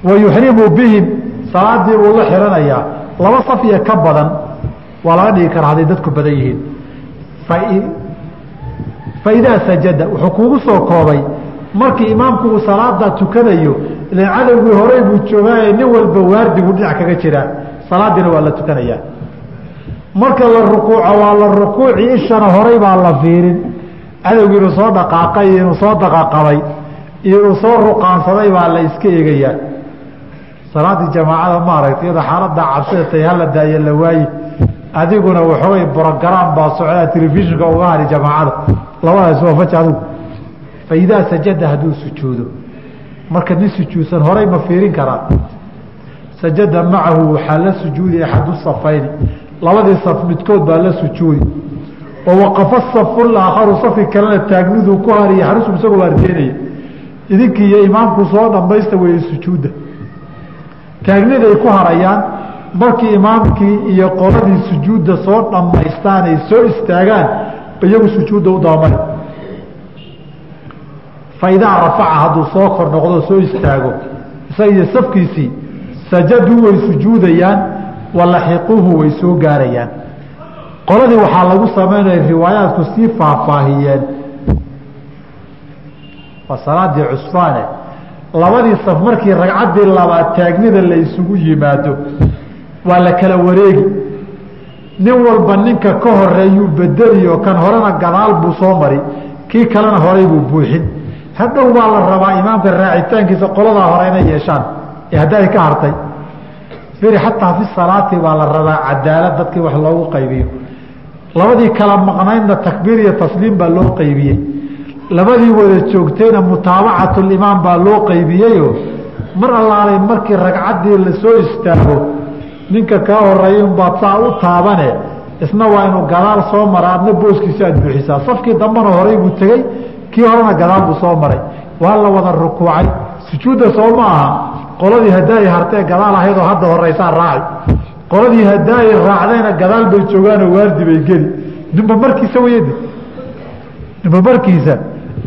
wayuxrimu bihim salaadii buu la xiranayaa laba saf iyo ka badan waa laga dhigi karaa hadday dadku badan yihiin faidaa sajada wuxuu kuugu soo koobay markii imaamku uu salaada tukanayo ilan cadowgii horey buu joogaaye nin walba waardigu dhinac kaga jiraa salaadiina waa la tukanayaa marka la rukuuco waa la rukuuci ishana horay baa la fiirin cadowgii inuu soo dhaqaaqay iyo inuu soo daqaqabay iyo inuu soo ruqaansaday baa la iska eegayaa. Salaadii jamaacada maaragta iyada xaalada cabsida tay hala daayo la waaye adiguna waxoogay brogram baa socdaa telefishinka uga hari jamaacada. Labadaas waa faji adigu sajada hadduu sujuudo. Marka nin sujuudsan horay ma fiirin karaa sajada macahu waxaa la sujuudi axadu safayni. Labadii saf midkood baa la sujuudi oo waqafa safu laakharu safki kalena taagniduu ku hariya xarisu isagoo waardeynaya idinkii iyo imaamku soo dhamaysta weeye sujuudda. Taagniday ku harayaan markii imaamkii iyo qoladii sujuudda soo dhammaystaan ay soo istaagaan iyagu sujuudda u dabamari faidaa rafaca hadduu soo kor noqdo soo istaago isaga iyo safkiisii sajaduu way sujuudayaan walaxiquuhu way soo gaarayaan qoladii waxaa lagu samaynaya riwaayaadku sii faahfaahiyeen. Waa salaadii cusfaane. Labadii saf markii ragcaddii labaad taagnida la isugu yimaado waa la kala wareegi. Nin walba ninka ka horeeyuu bedeliyo kan horena gadaal buu soo mari. Kii kalena horay buu buuxin. Hadhow baa la rabaa imaamka raacitaankiisa qoladaa hore inay yeeshaan. Ee haddaay ka hartay. Firi xataa fi salaati baa la rabaa cadaalad dadkii wax loogu qaybiyo labadii kala maqnaydna takbiir iyo tasliim baa loo qaybiyey. Labadii wada joogtayna mutaabacatulimaam baa loo qaybiyeyo mar allaalay markii ragcaddii la soo istaago ninka kaa horreeya unbaad saa u taabane isna waa inuu gadaal soo mara adna booskiisa aad buuxisaa. Safkii dambana horay buu tegey kii horena gadaal buu soo maray. Waa la wada rukuucay. Sujuudda soo ma aha. Qoladii hadaayi hartee gadaal ahaydoo hadda horeysaa raaci qoladii hadaayi raacdayna gadaal bay joogaanoo waardi bay geli. Ninba markiisa weyadi ninba markiisa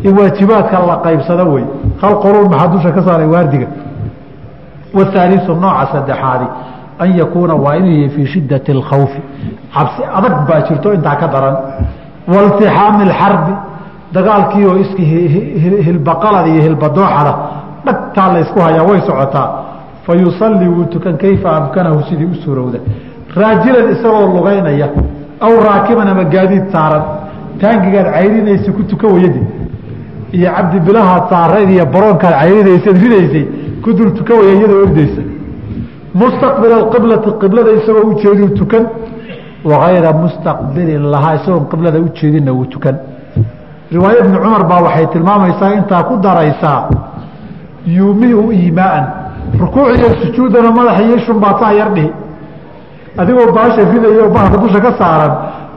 in waajibaadka la qaybsado wey hal qolol maxaa dusha ka saaray waardiga? Wahaalisu nooca saddexaadi an yakuuna waa inuu yahay fii shiddati alkhawfi. Cabsi adag baa jirto intaa ka daran. Waltixaami alxarbi dagaalkii oo iski hilbaqalada iyo hilbadooxada dhagtaa la ysku hayaa way socotaa fa yusallii wuu tukan kayfa amkanahu? Sidii u suurowda raajilan isagoo lugaynaya aw raakiban ama gaadiid saaran taangigaad cayrinaysa ku tuka wayadi iyo cabdibilahaad saarayd iyo baroonkaad cayrinaysaad ridaysay ku dul tuka waya iyadoo ordaysa mustaqbil qiblati qiblada isagoo ujeediu tukan wagayra mustaqbilin lahaa isagoon qiblada ujeedinna wuu tukan. Riwaaya ibni cumar baa waxay tilmaamaysaa intaa ku daraysaa yuumiu iimaaan rukuuciyo sujuudana madaxa iyo shumbaasaa yar dhihi. Adigoo baasha ridayo bahalka dusha ka saaran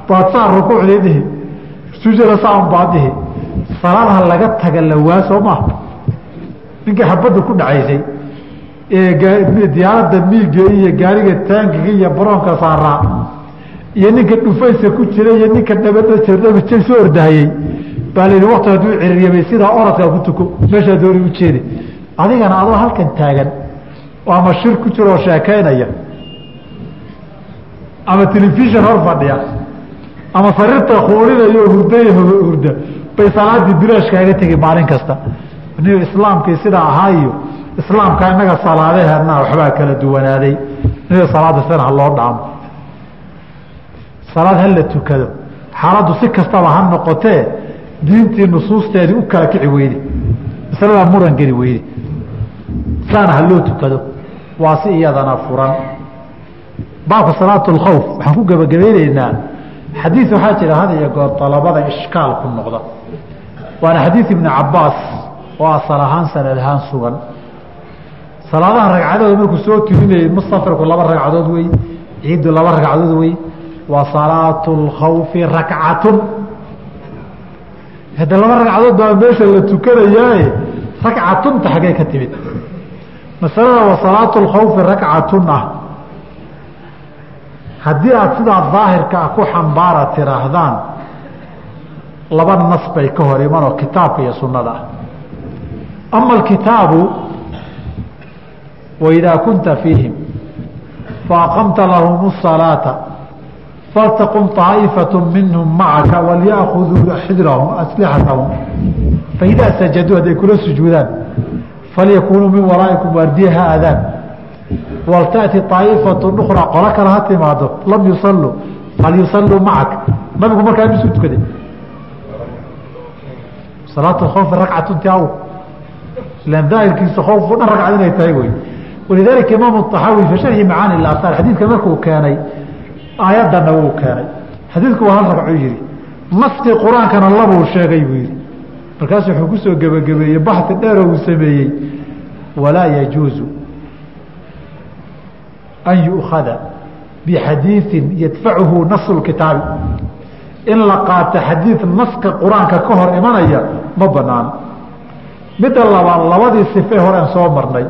baad saa rukuucdii dhihi. Sujuudana saan baad dhihi. Salaadha laga taga lawaa soo maaha ninkii xabadda ku dhacaysay diyaaradda miiga iyo gaariga taangiga iyo baroonka saaraa iyo ninka dhufayska ku jira iyo ninka dhabadhabaja soo ordahayey baa la yidhi wakti hadduu ciririyamay sidaa oradkaa ku tuko. Meeshaa dooni ujeedi adigana adoo halkan taagan ama shir ku jira oo sheekaynaya. Ama telefishon hor fadhiya. Ama sariirta kuulinaya oo hurday hurda bay salaadii bilaashkaaga tegi maalin kasta. Ni islaamkii sidaa ahaa iyo islaamka inaga salaadaheena waxbaa kala duwanaaday. Ina salaada sidan ha loo dhaamo. Salaad hala tukado. Xaaladdu si kastaba ha noqotee diintii nusuusteedii u kala kici weyde. Masladaa muran geli weyde. Saana ha loo tukado waa si iyadana furan. Baabka salaat اlkhawf waxaan ku gebagabayneynaa xadiid waxaa jira had iyo goor dalabada ishkaal ku noqda. Waana xadiid ibni cabaas oo asal ahaan sanad ahaan sugan. Salaadaha ragcadooda markuu soo turinayay musafirku laba ragcadood wey ciiddu laba ragcadood wey waa salaatu اlkhawfi rakcatun. Hadda laba ragcadood baa meesha la tukanayaaye rakcatunta xaggee ka timid masalada wa salaatu اlkhawfi rakcatun ah haddii aada sidaa daahirka ah ku xambaara tiraahdaan laba nas bay ka hor iman oo kitaabka iyo sunnada ah ama alkitaabu waidaa kunta fiihim faaqamta lahum الصalaaةa faltaqum طaaئifaة minhum macaka walyaأkhuduu xidrahum aslixatahum faidaa sajaduu hadday kula sujuudaan falyakuunuu min waraa'ikum waardiya ha aadaan waltati aa'ifatu ukhraa qolo kale ha timaado lam yusaluu fal macak nabigu markaa misuu tukaday salaat khoofi ragcatunti aw ilan daahirkiisa khoofu dhan ragcad inay tahay wey walidaalika imaam طaxaawi fi sharxi macaani aaaar xadiidka markuu keenay aayadana wuu keenay xadiidku waa hal ragcuu yihi maski qur'aankana labuu sheegay buu yihi markaasu wuxuu ku soo gebagabeeyey baxi dheeroo uu sameeyey. Walaa yajuuzu an yu'khada bixadiiثin yadfacuhu nasu kitaabi in la qaato xadiid naska qur'aanka ka hor imanaya ma banaano midda labaad labadii sifee horeen soo marnay.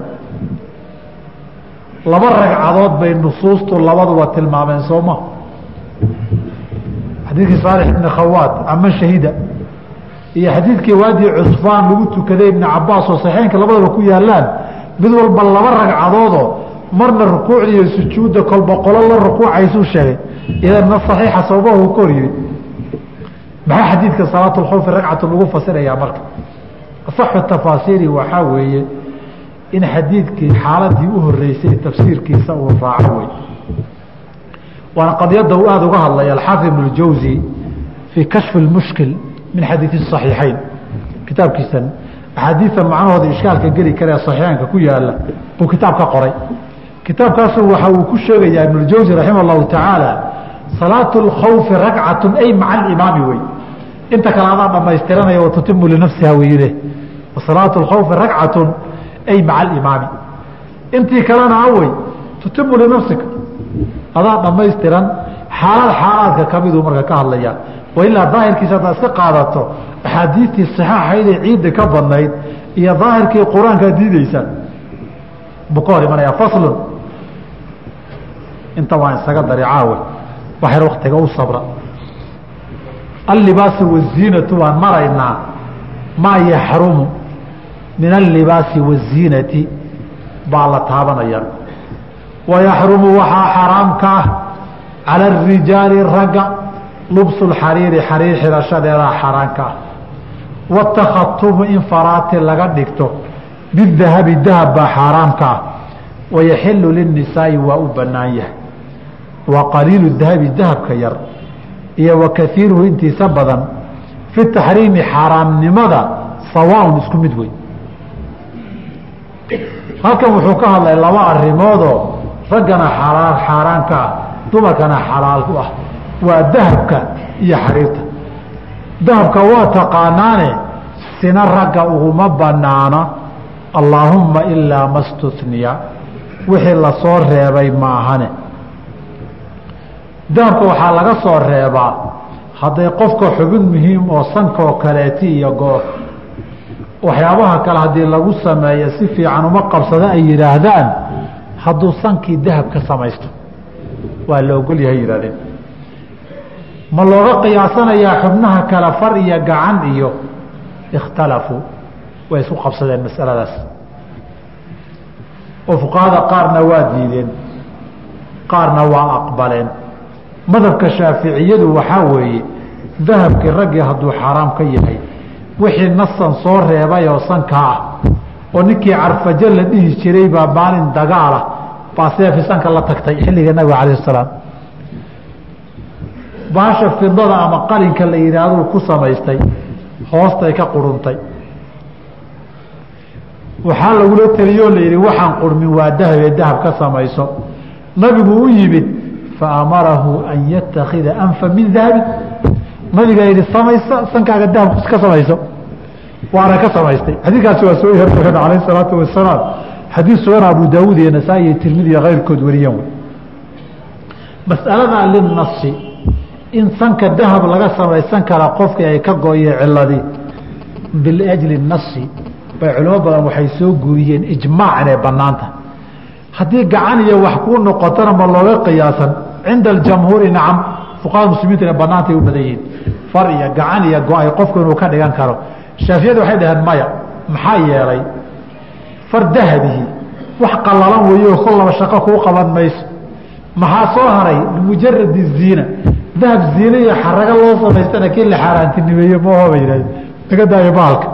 Laba ragcadood bay nusuustu labaduba tilmaameen sooma xadiidkii saalix ibni khawaad aman shahida iyo xadiidkii waadii cusfaan lagu tukaday ibni cabaas oo saxeenka labadaba ku yaalaan mid walba laba ragcadoodoo marna rukuucda iyo sujuudda kolba qolo la rukuucaysuu sheegay. Idanna saxiixa sababahu ka hor yimid. Maxaa xadiidka salaat lkhawfi ragcatu lagu fasirayaa marka? Asaxu tafaasiiri waxaa weeye in xadiidkii xaaladii u horeysay tafsiirkiisa uu raaco wey waana qadiyadda uu aada uga hadlaya alxaafid ibn اljawzi fii kashfi اlmushkil min xadiidi صaxiixayn kitaabkiisan axaadiida macnahooda ishkaalka geli karee saxiixeynka ku yaala buu kitaab ka qoray kitaabkaasu waxa uu ku sheegayaa ibn اljawzi raximah اllahu tacaala salaatu اlkhawfi ragcatu ay maca alimaami wey inta kale adaa dhamaystiranaya watutimu linafsiha weyne salaatu اlkhawfi ragcatu ay maca alimaami intii kalena awey tutimu linafsika adaa dhamaystiran xaalad xaalaadka kamiduu marka ka hadlaya wailaa daahirkiisa haddaad iska qaadato axaadiistii saxaaxaydee ciidda ka badnayd iyo daahirkii qur'aankaa diideysaa buu ka hor imanaya faslun inta waan isaga dari caawe waxyar waktiga u sabra. Allibaasu waziinatu waan maraynaa maa yaxrumu min allibaasi waziinati baa la taabanaya. Wayaxrumu waxaa xaraamka ah cala arijaali ragga lubsu lxariiri xariir xidhashadeedaa xaaraanka. Ah in faraati laga dhigto. Bidahabi dahab baa xaaraamka ah wayaxilu linisaai waa u banaan yahay. Wa qaliilu dahabi dahabka yar. Iyo wa intiisa badan. Fi taxriimi xaaraamnimada sawaaun isku mid wey halkan wuxuu ka hadlay laba arimoodoo raggana xalaal xaaraanka ah dumarkana xalaal ku ah waa dahabka iyo xariirta. Dahabka waa taqaanaane sina ragga uguma banaana allaahumma ilaa ma stuniya wixii la soo reebay maahane. Dahabka waxaa laga soo reebaa hadday qofka xubin muhiim oo sankaoo kaleeti iyo go waxyaabaha kale haddii lagu sameeyo si fiican uma qabsada ay yidhaahdaan hadduu sankii dahab ka samaysto waa la ogol yahay yihahdeen ma looga qiyaasanayaa xubnaha kale far iyo gacan iyo ikhtalafuu. Way isku qabsadeen masaladaas. Oo fuqahada qaarna waa diideen qaarna waa aqbaleen. Madhabka shaaficiyadu waxaa weeye dahabkii raggii hadduu xaaraam ka yahay wixii nasan soo reebay oo sanka ah oo ninkii carfajo la dhihi jiray baa maalin dagaala baa seefi sanka la tagtay xilliga nabiga calayh salaam baasha fidada ama qalinka la yidhaahduu ku samaystay hoostay ka quruntay. Waxaa lagula teliyoo la yidhi waxaan qurmin waa dahabee dahab ka samayso. Nabigu u yimid faamarahu an yatakida anfa min dahabi nabigaa yihi samaysa sankaaga dahab ka samayso. Waana ka samaystay. Xadiikaasi waa soo hereen alayh salaatu wasalaam xadiis sugan abu daawuud iyo nasaa-i iyo tirmidi iyo keyrkood wariyeen wey mas'alada linasi in sanka dahab laga samaysan karaa qofkii ay ka gooyeen ciladii biajli nasi bay culimo badan waxay soo guuriyeen ijmaac banaanta haddii gacan iyo wax kuu noqotona ma looga qiyaasan. Cinda aljamhuuri nacam fuqahada muslimiinta inay u badan yihiin. Far iyo gacan iyo go'ay qofku inuu ka dhigan karo. Shaafiyada waxay dhaheen maya maxaa yeelay? Far dahabihi wax qalalan weeyo kollaba shaqo kuu qaban mayso. Maxaa soo haray? Bimujaradi ziina dahab ziine iyo xarago loo samaystana kii la xaaraantinimeeye maoba yihahd laga daayo baalka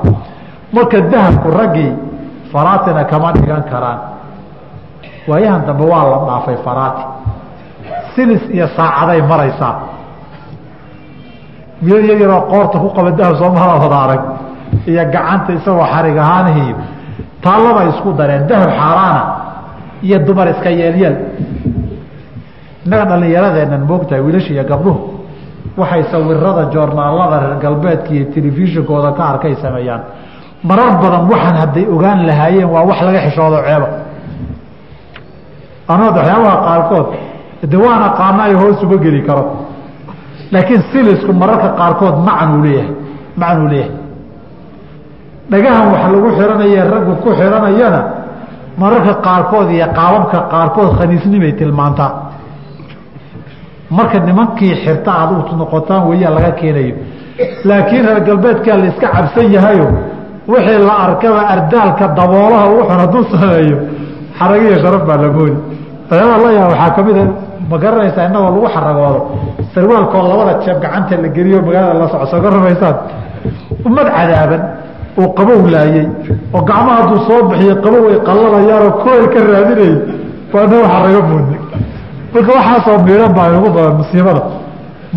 marka dahabku raggii faraatina kama dhigan karaan. Waayahan dambe waa la dhaafay faraati. Silis iyo saacaday maraysaa. Wiil yar yaroo qoorta ku qaba dahab soomahada wada arag iyo gacanta isagoo xarig ahaanhi taallabay isku dareen. Dahab xaaraana. Iyo dumar iska yeelyeel innaga dhallinyaradeennan moogtahay wiilasha iyo gabdhuhu. Waxay sawirada joornaalada reer galbeedka iyo telefishinkooda ka arkay sameeyaan. Marar badan waxaan hadday ogaan lahaayeen waa wax laga xishoodo ceeba anood waxyaabaha qaarkood de waan aqaanaayo hoos uma geli karo. Laakiin silisku mararka qaarkood macanuu leeyahay macanuu leeyahay. Dhagahan wax lagu xiranaya raggu ku xiranayana mararka qaarkood iyo qaababka qaarkood khaniisnimay tilmaantaa marka nimankii xirta aad noqotaan weyaa laga keenayo. Laakiin reer galbeedkaa la iska cabsan yahayo wixii la arkaba ardaalka daboolaha wuxun hadduu sameeyo xaragiyo sharaf baa la moodi waxyaabaa la yaaba waxaa ka mid a ma garanaysaa innagoo lagu xaragoodo sarwaalkoo labada jeeb gacanta la geliyo magaalada la soo garamaysaan ummad cadaaban oo qabow laayey oo gacmaha hadduu soo bixiyo qabow ay qallalayaanoo kooyl ka raadinayay waa inago xarago moodna marka waxaasoo miidhan baa ugu badan musiibada.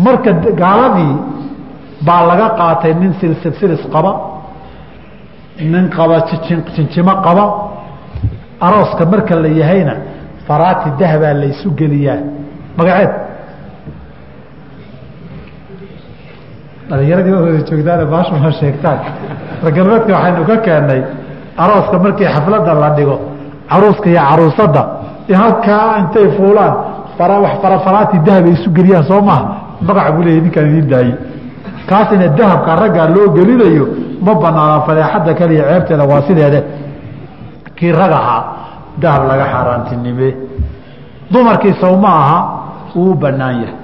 Marka gaaladii baa laga qaatay nin silsilsilis qaba nin qaba jinjimo qaba. Arooska marka la yahayna faraati dahbaa laysu geliyaa. Magaceed. Dhalinyaradii wada joogtaan baashu ma sheegtaan. Regalbeedka waxaynu ka keennay arooska markii xafladda la dhigo caruuska iyo caruusadda halkaa intay fuulaan farafaraati dahab ay isu geliyaan soo maha magaca buu leeyahy ninkaan idiin daayey kaasina dahabka raggaa loo gelinayo ma banaana fadeexadda kaliya ceebteeda waa sideede kii rag ahaa dahab laga xaaraantinime dumarkii sow ma aha wuu banaan yahay.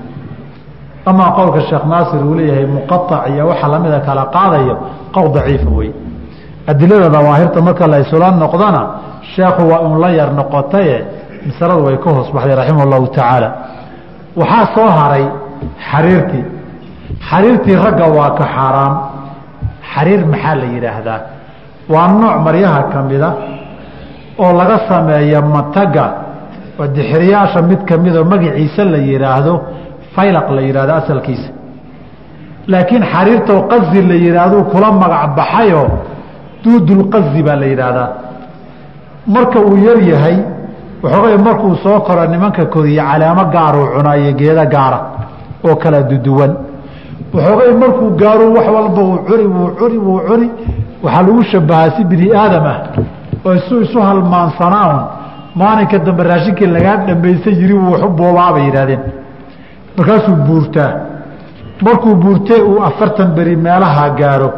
Amaa qowlka sheekh naasir uu leeyahay muqaac iyo waxa lamida kala qaadayo qowl daciifa wey adilada dawaahirta marka la isula noqdana sheekhu waa un la yar noqotaye masaladu way ka hoos baxday raximah llahu tacaala. Waxaa soo haray xariirtii xariirtii ragga waa ka xaaraam. Xariir maxaa la yidhaahdaa? Waa nooc maryaha ka mida oo laga sameeya mataga dixiriyaasha mid kamidoo magaciisa la yidhaahdo faylaq la yidhahdo asalkiisa. Laakiin xariirtoo qazi la yidhaahdo kula magac baxayoo duudulqazi baa la yidhaahdaa marka uu yar yahay waxoogay markuu soo koro nimanka koriye calaamo gaaruu cunaa iyo geeda gaara oo kala duduwan waxoogay markuu gaaro wax walba uu cuni wuu cuni wuu cuni waxaa lagu shabahaa si bini aadam ah oo isu isu halmaansanaan maalinka dambe raashinkii lagaa dhamaysan yiri wuu waxu boobaabay yidhahdeen markaasuu buurtaa. Markuu buurtee uu afartan beri meelaha gaaro.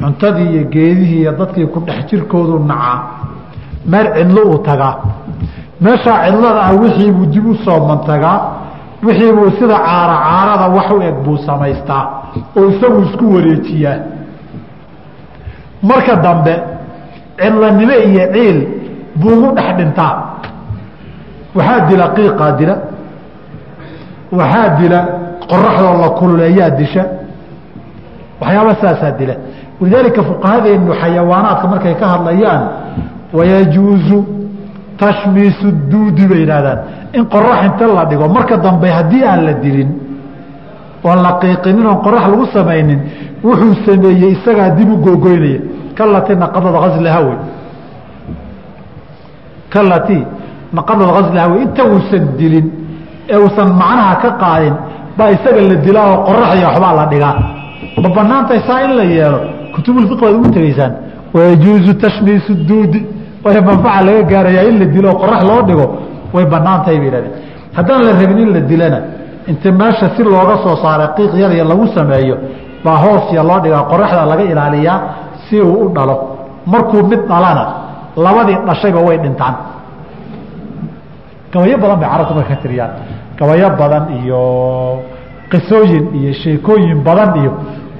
Cuntadii iyo geedihii iyo dadkii ku dhex jirkoodu nacaa. Meel cidlo uu tagaa meeshaa cidlada ah wixiibuu dib u soo mantagaa wixiibuu sida caara caarada wax u eg buu samaystaa oo isagu isku wareejiyaa marka dambe cidlanimo iyo ciil buu ugu dhex dhintaa waxaa dila qiiqaa dila. Waxaa dila qoraxdoo la kululeeyaa disha. Waxyaaba saasaa dila. Walidaalika fuqahadeenu xayawaanaadka markay ka hadlayaan wayajuuzu tashmiisu duudi bay yidhahdaan in qorax inta la dhigo marka dambe haddii aan la dilin oon la qiiqinin oon qorax lagu samaynin wuxuu sameeyey isagaa dib u googoynaya kalati naqadad aslaha wey kalati naqadad aslaha wey inta uusan dilin ee uusan macnaha ka qaadin baa isaga la dilaa oo qorax iyo waxbaa la dhigaa. Ma banaantay saa in la yeelo? Kutubulfiq ugu tegeysaan wayajuuzu tashmiisu duudi way manfaca laga gaarayaa in la dilo qorax loo dhigo way banaantahay bay yihahdeen haddaan la rabin in la dilana inta meesha si looga soo saaray qiiq yar iyo lagu sameeyo baa hoosya loo dhigaa qoraxda laga ilaaliyaa si uu u dhalo. Markuu mid dhalana labadii dhashayba way dhintaan. Gabayo badan bay carabtu marka ka tiriyaan. Gabayo badan iyo qisooyin iyo sheekooyin badan iyo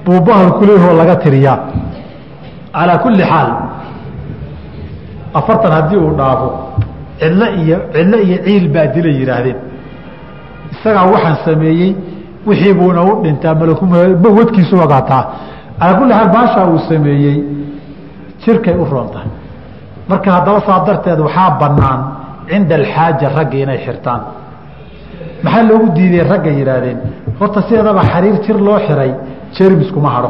buubahal kulehoo laga tiriyaa. Calaa kulli xaal afartan haddii uu dhaafo cidlo iyo cidlo iyo ciil baa dilay yidhaahdeen. Isagaa waxaan sameeyey wixii buuna u dhintaa malwadkiisu ogaataa. Calaa kulli xaal baashaa uu sameeyey jirkay u roontahay marka haddaba saa darteed waxaa bannaan cinda alxaaja ragga inay xirtaan. Maxaa loogu diiday ragga yidhaahdeen? Horta sideedaba xariir jir loo xiray jermiskuma hadho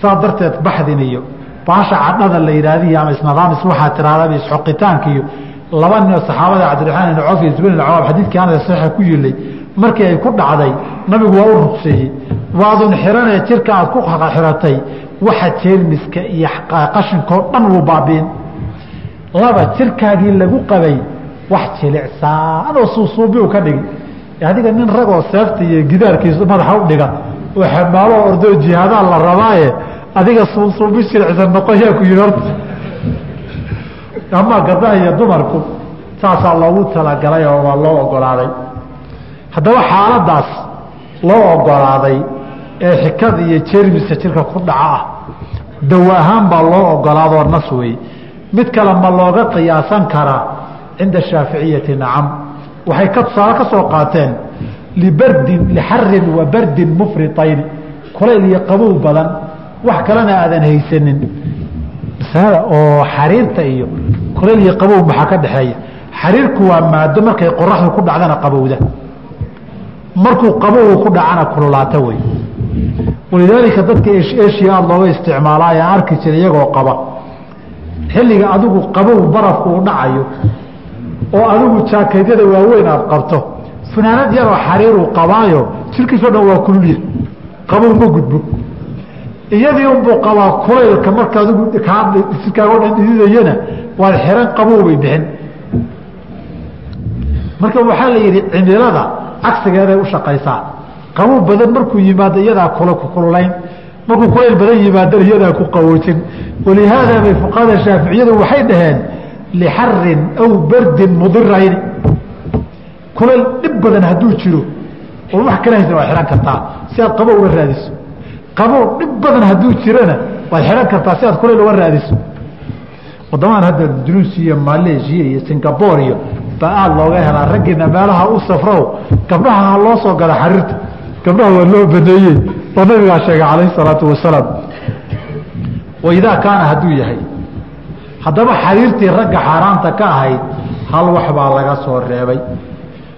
saa darteed baxdin iyo baasha cadhada la yidhaahdiy ama isnadaamis waxaa tirahdaba isxoqitaanka iyo laba ninoo saxaabada cabdiraxmaan ibn cawf iyo zubayr ibn cawaab xadiidkii anada saxiixa ku yilay markii ay ku dhacday nabigu waa u ruqseeyey waadun xiranee jirka aad ku xiratay waxa jeermiska iyo qashinkoo dhan wuu baabiin. Laba jirkaagii lagu qabay wax jilicsaan oo suusuubi u ka dhigi adiga nin ragoo seefta iyo gidaarkiisu madaxa u dhigan oo xamaaloo ordoo jihaadaa la rabaaye adiga suusuubi jilicsan noqoyaa ku yihi horta. Amaa gabdhaha iyo dumarku saasaa loogu talagalay oo waa loo ogolaaday. Haddaba xaaladaas loo ogolaaday ee xikada iyo jermisa jirka ku dhaca ah dawa ahaan baa loo ogolaadoo nas wey mid kale ma looga qiyaasan karaa cinda shaaficiyati nacam. Waxay tusaale ka soo qaateen libardin lixarin wa bardin mufritayni kulayl iyo qabow badan wax kalena aadan haysanin. Masalada oo xariirta iyo kulayl iyo qabow maxaa ka dhexeeya? Xariirku waa maado markay qoraxdu ku dhacdana qabowda. Markuu qabowga ku dhacana kululaata wey. Walidaalika dadka eshiya aada looga isticmaalaa ee arki jira iyagoo qaba xilliga adigu qabow barafku uu dhacayo oo adigu jaakeedyada waaweyn aada qabto fanaanad yaroo xariiruu qabaayo jirkiisoo dhan waa kululya qabow ma gudbo iyadii unbuu qabaa kulaylka marka adigu jirkaago dhan dhididayana waad xiran qabow bay bixin. Marka waxaa la yidhi cimilada cagsigeeday u shaqaysaa. Qabow badan markuu yimaado iyadaa kululayn. Markuu kulayl badan yimaadana iyadaa ku qawoojin walihaada bay fuqahada shaaficiyadu waxay dhaheen lixarin aw bardin mudirayni kulayl dhib badan hadduu jiro oo wax kala haysan waad xihan kartaa si aad qabow uga raadiso qabow dhib badan hadduu jirana waad xihan kartaa si aad kulayl uga raadiso. Wadamadan hadda dunuusi iyo iyo singabore iyo baa aada looga helaa raggiina meelaha u safrow gabdhaha ha loo soo galo xariirta gabdhaha waa loo baneeyey oo nabigaa sheegay calayhi salaatu wasalaam. Waidaa kaana hadduu yahay haddaba xariirtii ragga xaaraanta ka ahayd hal wax baa laga soo reebay.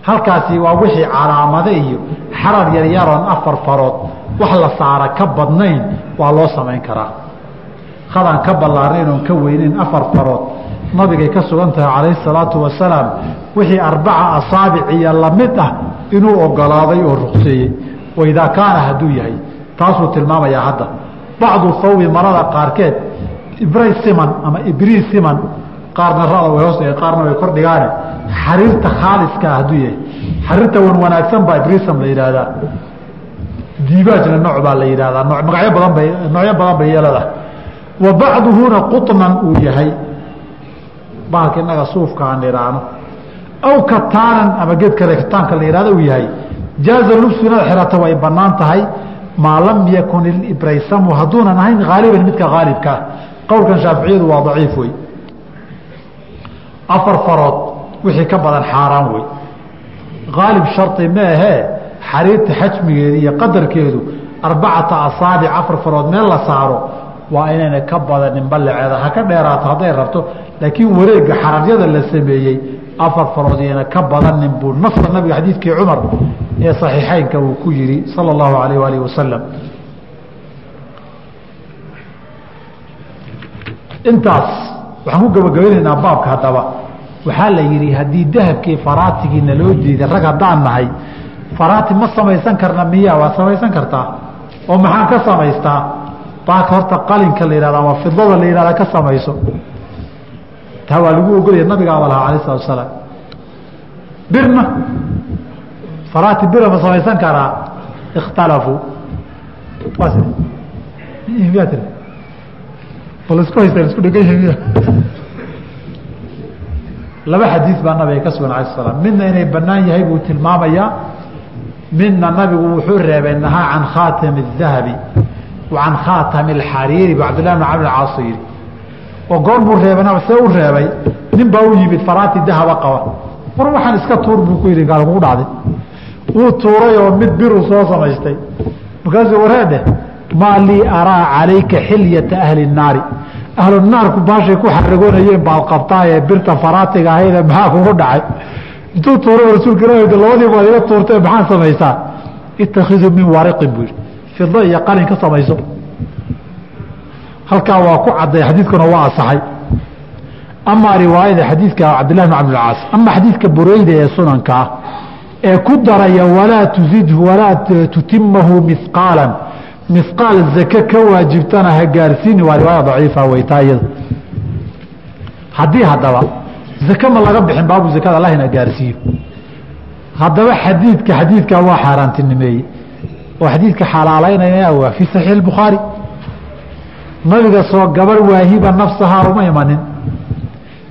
Halkaasi waa wixii calaamade iyo xarar yaryaroon afar farood wax la saara ka badnayn waa loo samayn karaa. Hadaan ka ballaarnayn oon ka weyneyn afar farood. Nabigay ka sugan tahay calayhi salaatu wasalaam wixii arbaca asaabic iyo la mid ah inuu ogolaaday oo ruqseeyey. Waidaa kaana hadduu yahay taasuu tilmaamayaa hadda. Bacdu hawbi marada qaarkeed ibray siman ama ibrii siman qaarna rada way hoos qaarna way kordhigaane xariirta khaaliskaa hadduu yahay xariirta wan wanaagsan baa ibrisam la yidhaahdaa diibaajna nooc baa la yidhahdaa noo magacyo badan bay noocyo badan bay yeelada wa bacduhuna quطnan uu yahay. Bahalka inaga suufka aan idhaahno aw kataanan ama geed kale kataanka la yihahdo uu yahay. Jaaza lubsu inaad xirato way bannaan tahay. Maa lam yakun ilibraysamu hadduunan ahayn haaliban midka haalibkaa qowlkan shaaficiyadu waa daciif wey. Afar farood wixii ka badan xaaraan wey. Haalib shardi ma ahee xariirta xajmigeeda iyo qadarkeedu arbacata asaabic afar farood meel la saaro waa inayna ka badanin ballaceeda ha ka dheeraato hadday rabto laakiin wareega xararyada la sameeyey afar farood iyana ka badanin buu nafsa nabiga xadiidkii cumar ee saxiixeynka uu ku yihi sala allahu alayh waalihi wasalam intaas waxaan ku gabagabaynaynaa baabka haddaba. Waxaa la yidhi haddii dahabkii faraatigiina loo diiday rag haddaan nahay faraati ma samaysan karna miya waad samaysan kartaa oo maxaan ka samaystaa? Baaka horta qalinka la yihahda ama fidada la yihahda ka samayso. Taa waa lagu ogolaya nabigaaba lahaa alayh salatu asalaam birna faraati bira ma samaysan karaa? Tiri bal isku haystaan isku dhegan yihiin miya laba xadiis baa nabiga ka sugan alay slam midna inay banaan yahay buu tilmaamayaa midna nabigu wuxuu reebay nahaa can khaatami الdahabi wa can khaatami اxariiri bu cabdillah bn camr caas yihi oo goor buu reebay see u reebay nin baa u yimid faraati dahaba qaba war waxaan iska tuur buu ku yihi gaal kugu dhacday wuu tuuray oo mid biru soo samaystay markaasuu wareedhe maa lii araa calayka xilyata ahli الnaari ahlu naarku baashay ku xaragoonayeen baad qabtaaye birta faraatiga ahayde maxaa kugu dhacay intuu tuuray rasuulka ilah labadii baad iga tuurtay maxaa samaysaa? Itakiduu min wariqin buu yihi fida iyo qalin ka samayso. Halkaa waa ku cadday xadiidkuna waa asaxay amaa riwaayada xadiidka cabdillahi bn cabdilcaas ama xadiidka bureyda ee sunanka ah ee ku daraya walaa tusidhu walaa tutimahu mihqaalan mihqaal zake ka waajibtana ha gaarsiini waa riwaaya daciifa weytaa iyada. Haddii haddaba zake ma laga bixin baabu zakada allahina gaarsiiyo. Haddaba xadiidka xadiidkaa waa xaaraantinimeeyey. Oo xadiidka xalaalaynaya waa fii saxiix bukhaari nabiga soo gabar waahiba nafsahaa uma imanin.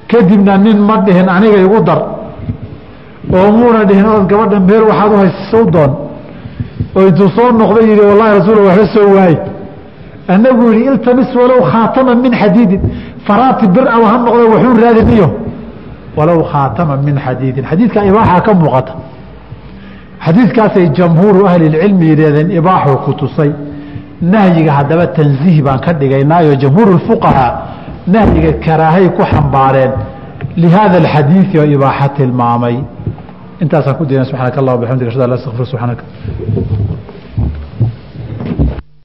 Kadibna nin ma dhihin aniga igu dar. Oo muuna dhihin ood gabadha meel waxaad u doon. Oo intuu soo noqday yihi wallahi rasuul waxba soo waaye. Annagu yihi iltamis walow khaatama min xadiidin. Faraati bir ama ha noqdo waxuun raadiniyo walow khaatama min xadiidin. Xadiidka ibaaxaa ka muuqata. Xadiidkaasay jamhuuru ahlilcilmi yidhahdeen ibaaxuu ku tusay. Nahyiga haddaba tanziih baan ka dhigaynaayo jamhuuru fuqahaa nahyiga karaahay ku xambaareen. Lihaada alxadiidi oo ibaaxa tilmaamay. Intaasaan ku dayna subxaanaka allah bxamdik ashhadu an la astaqfir subxaanaka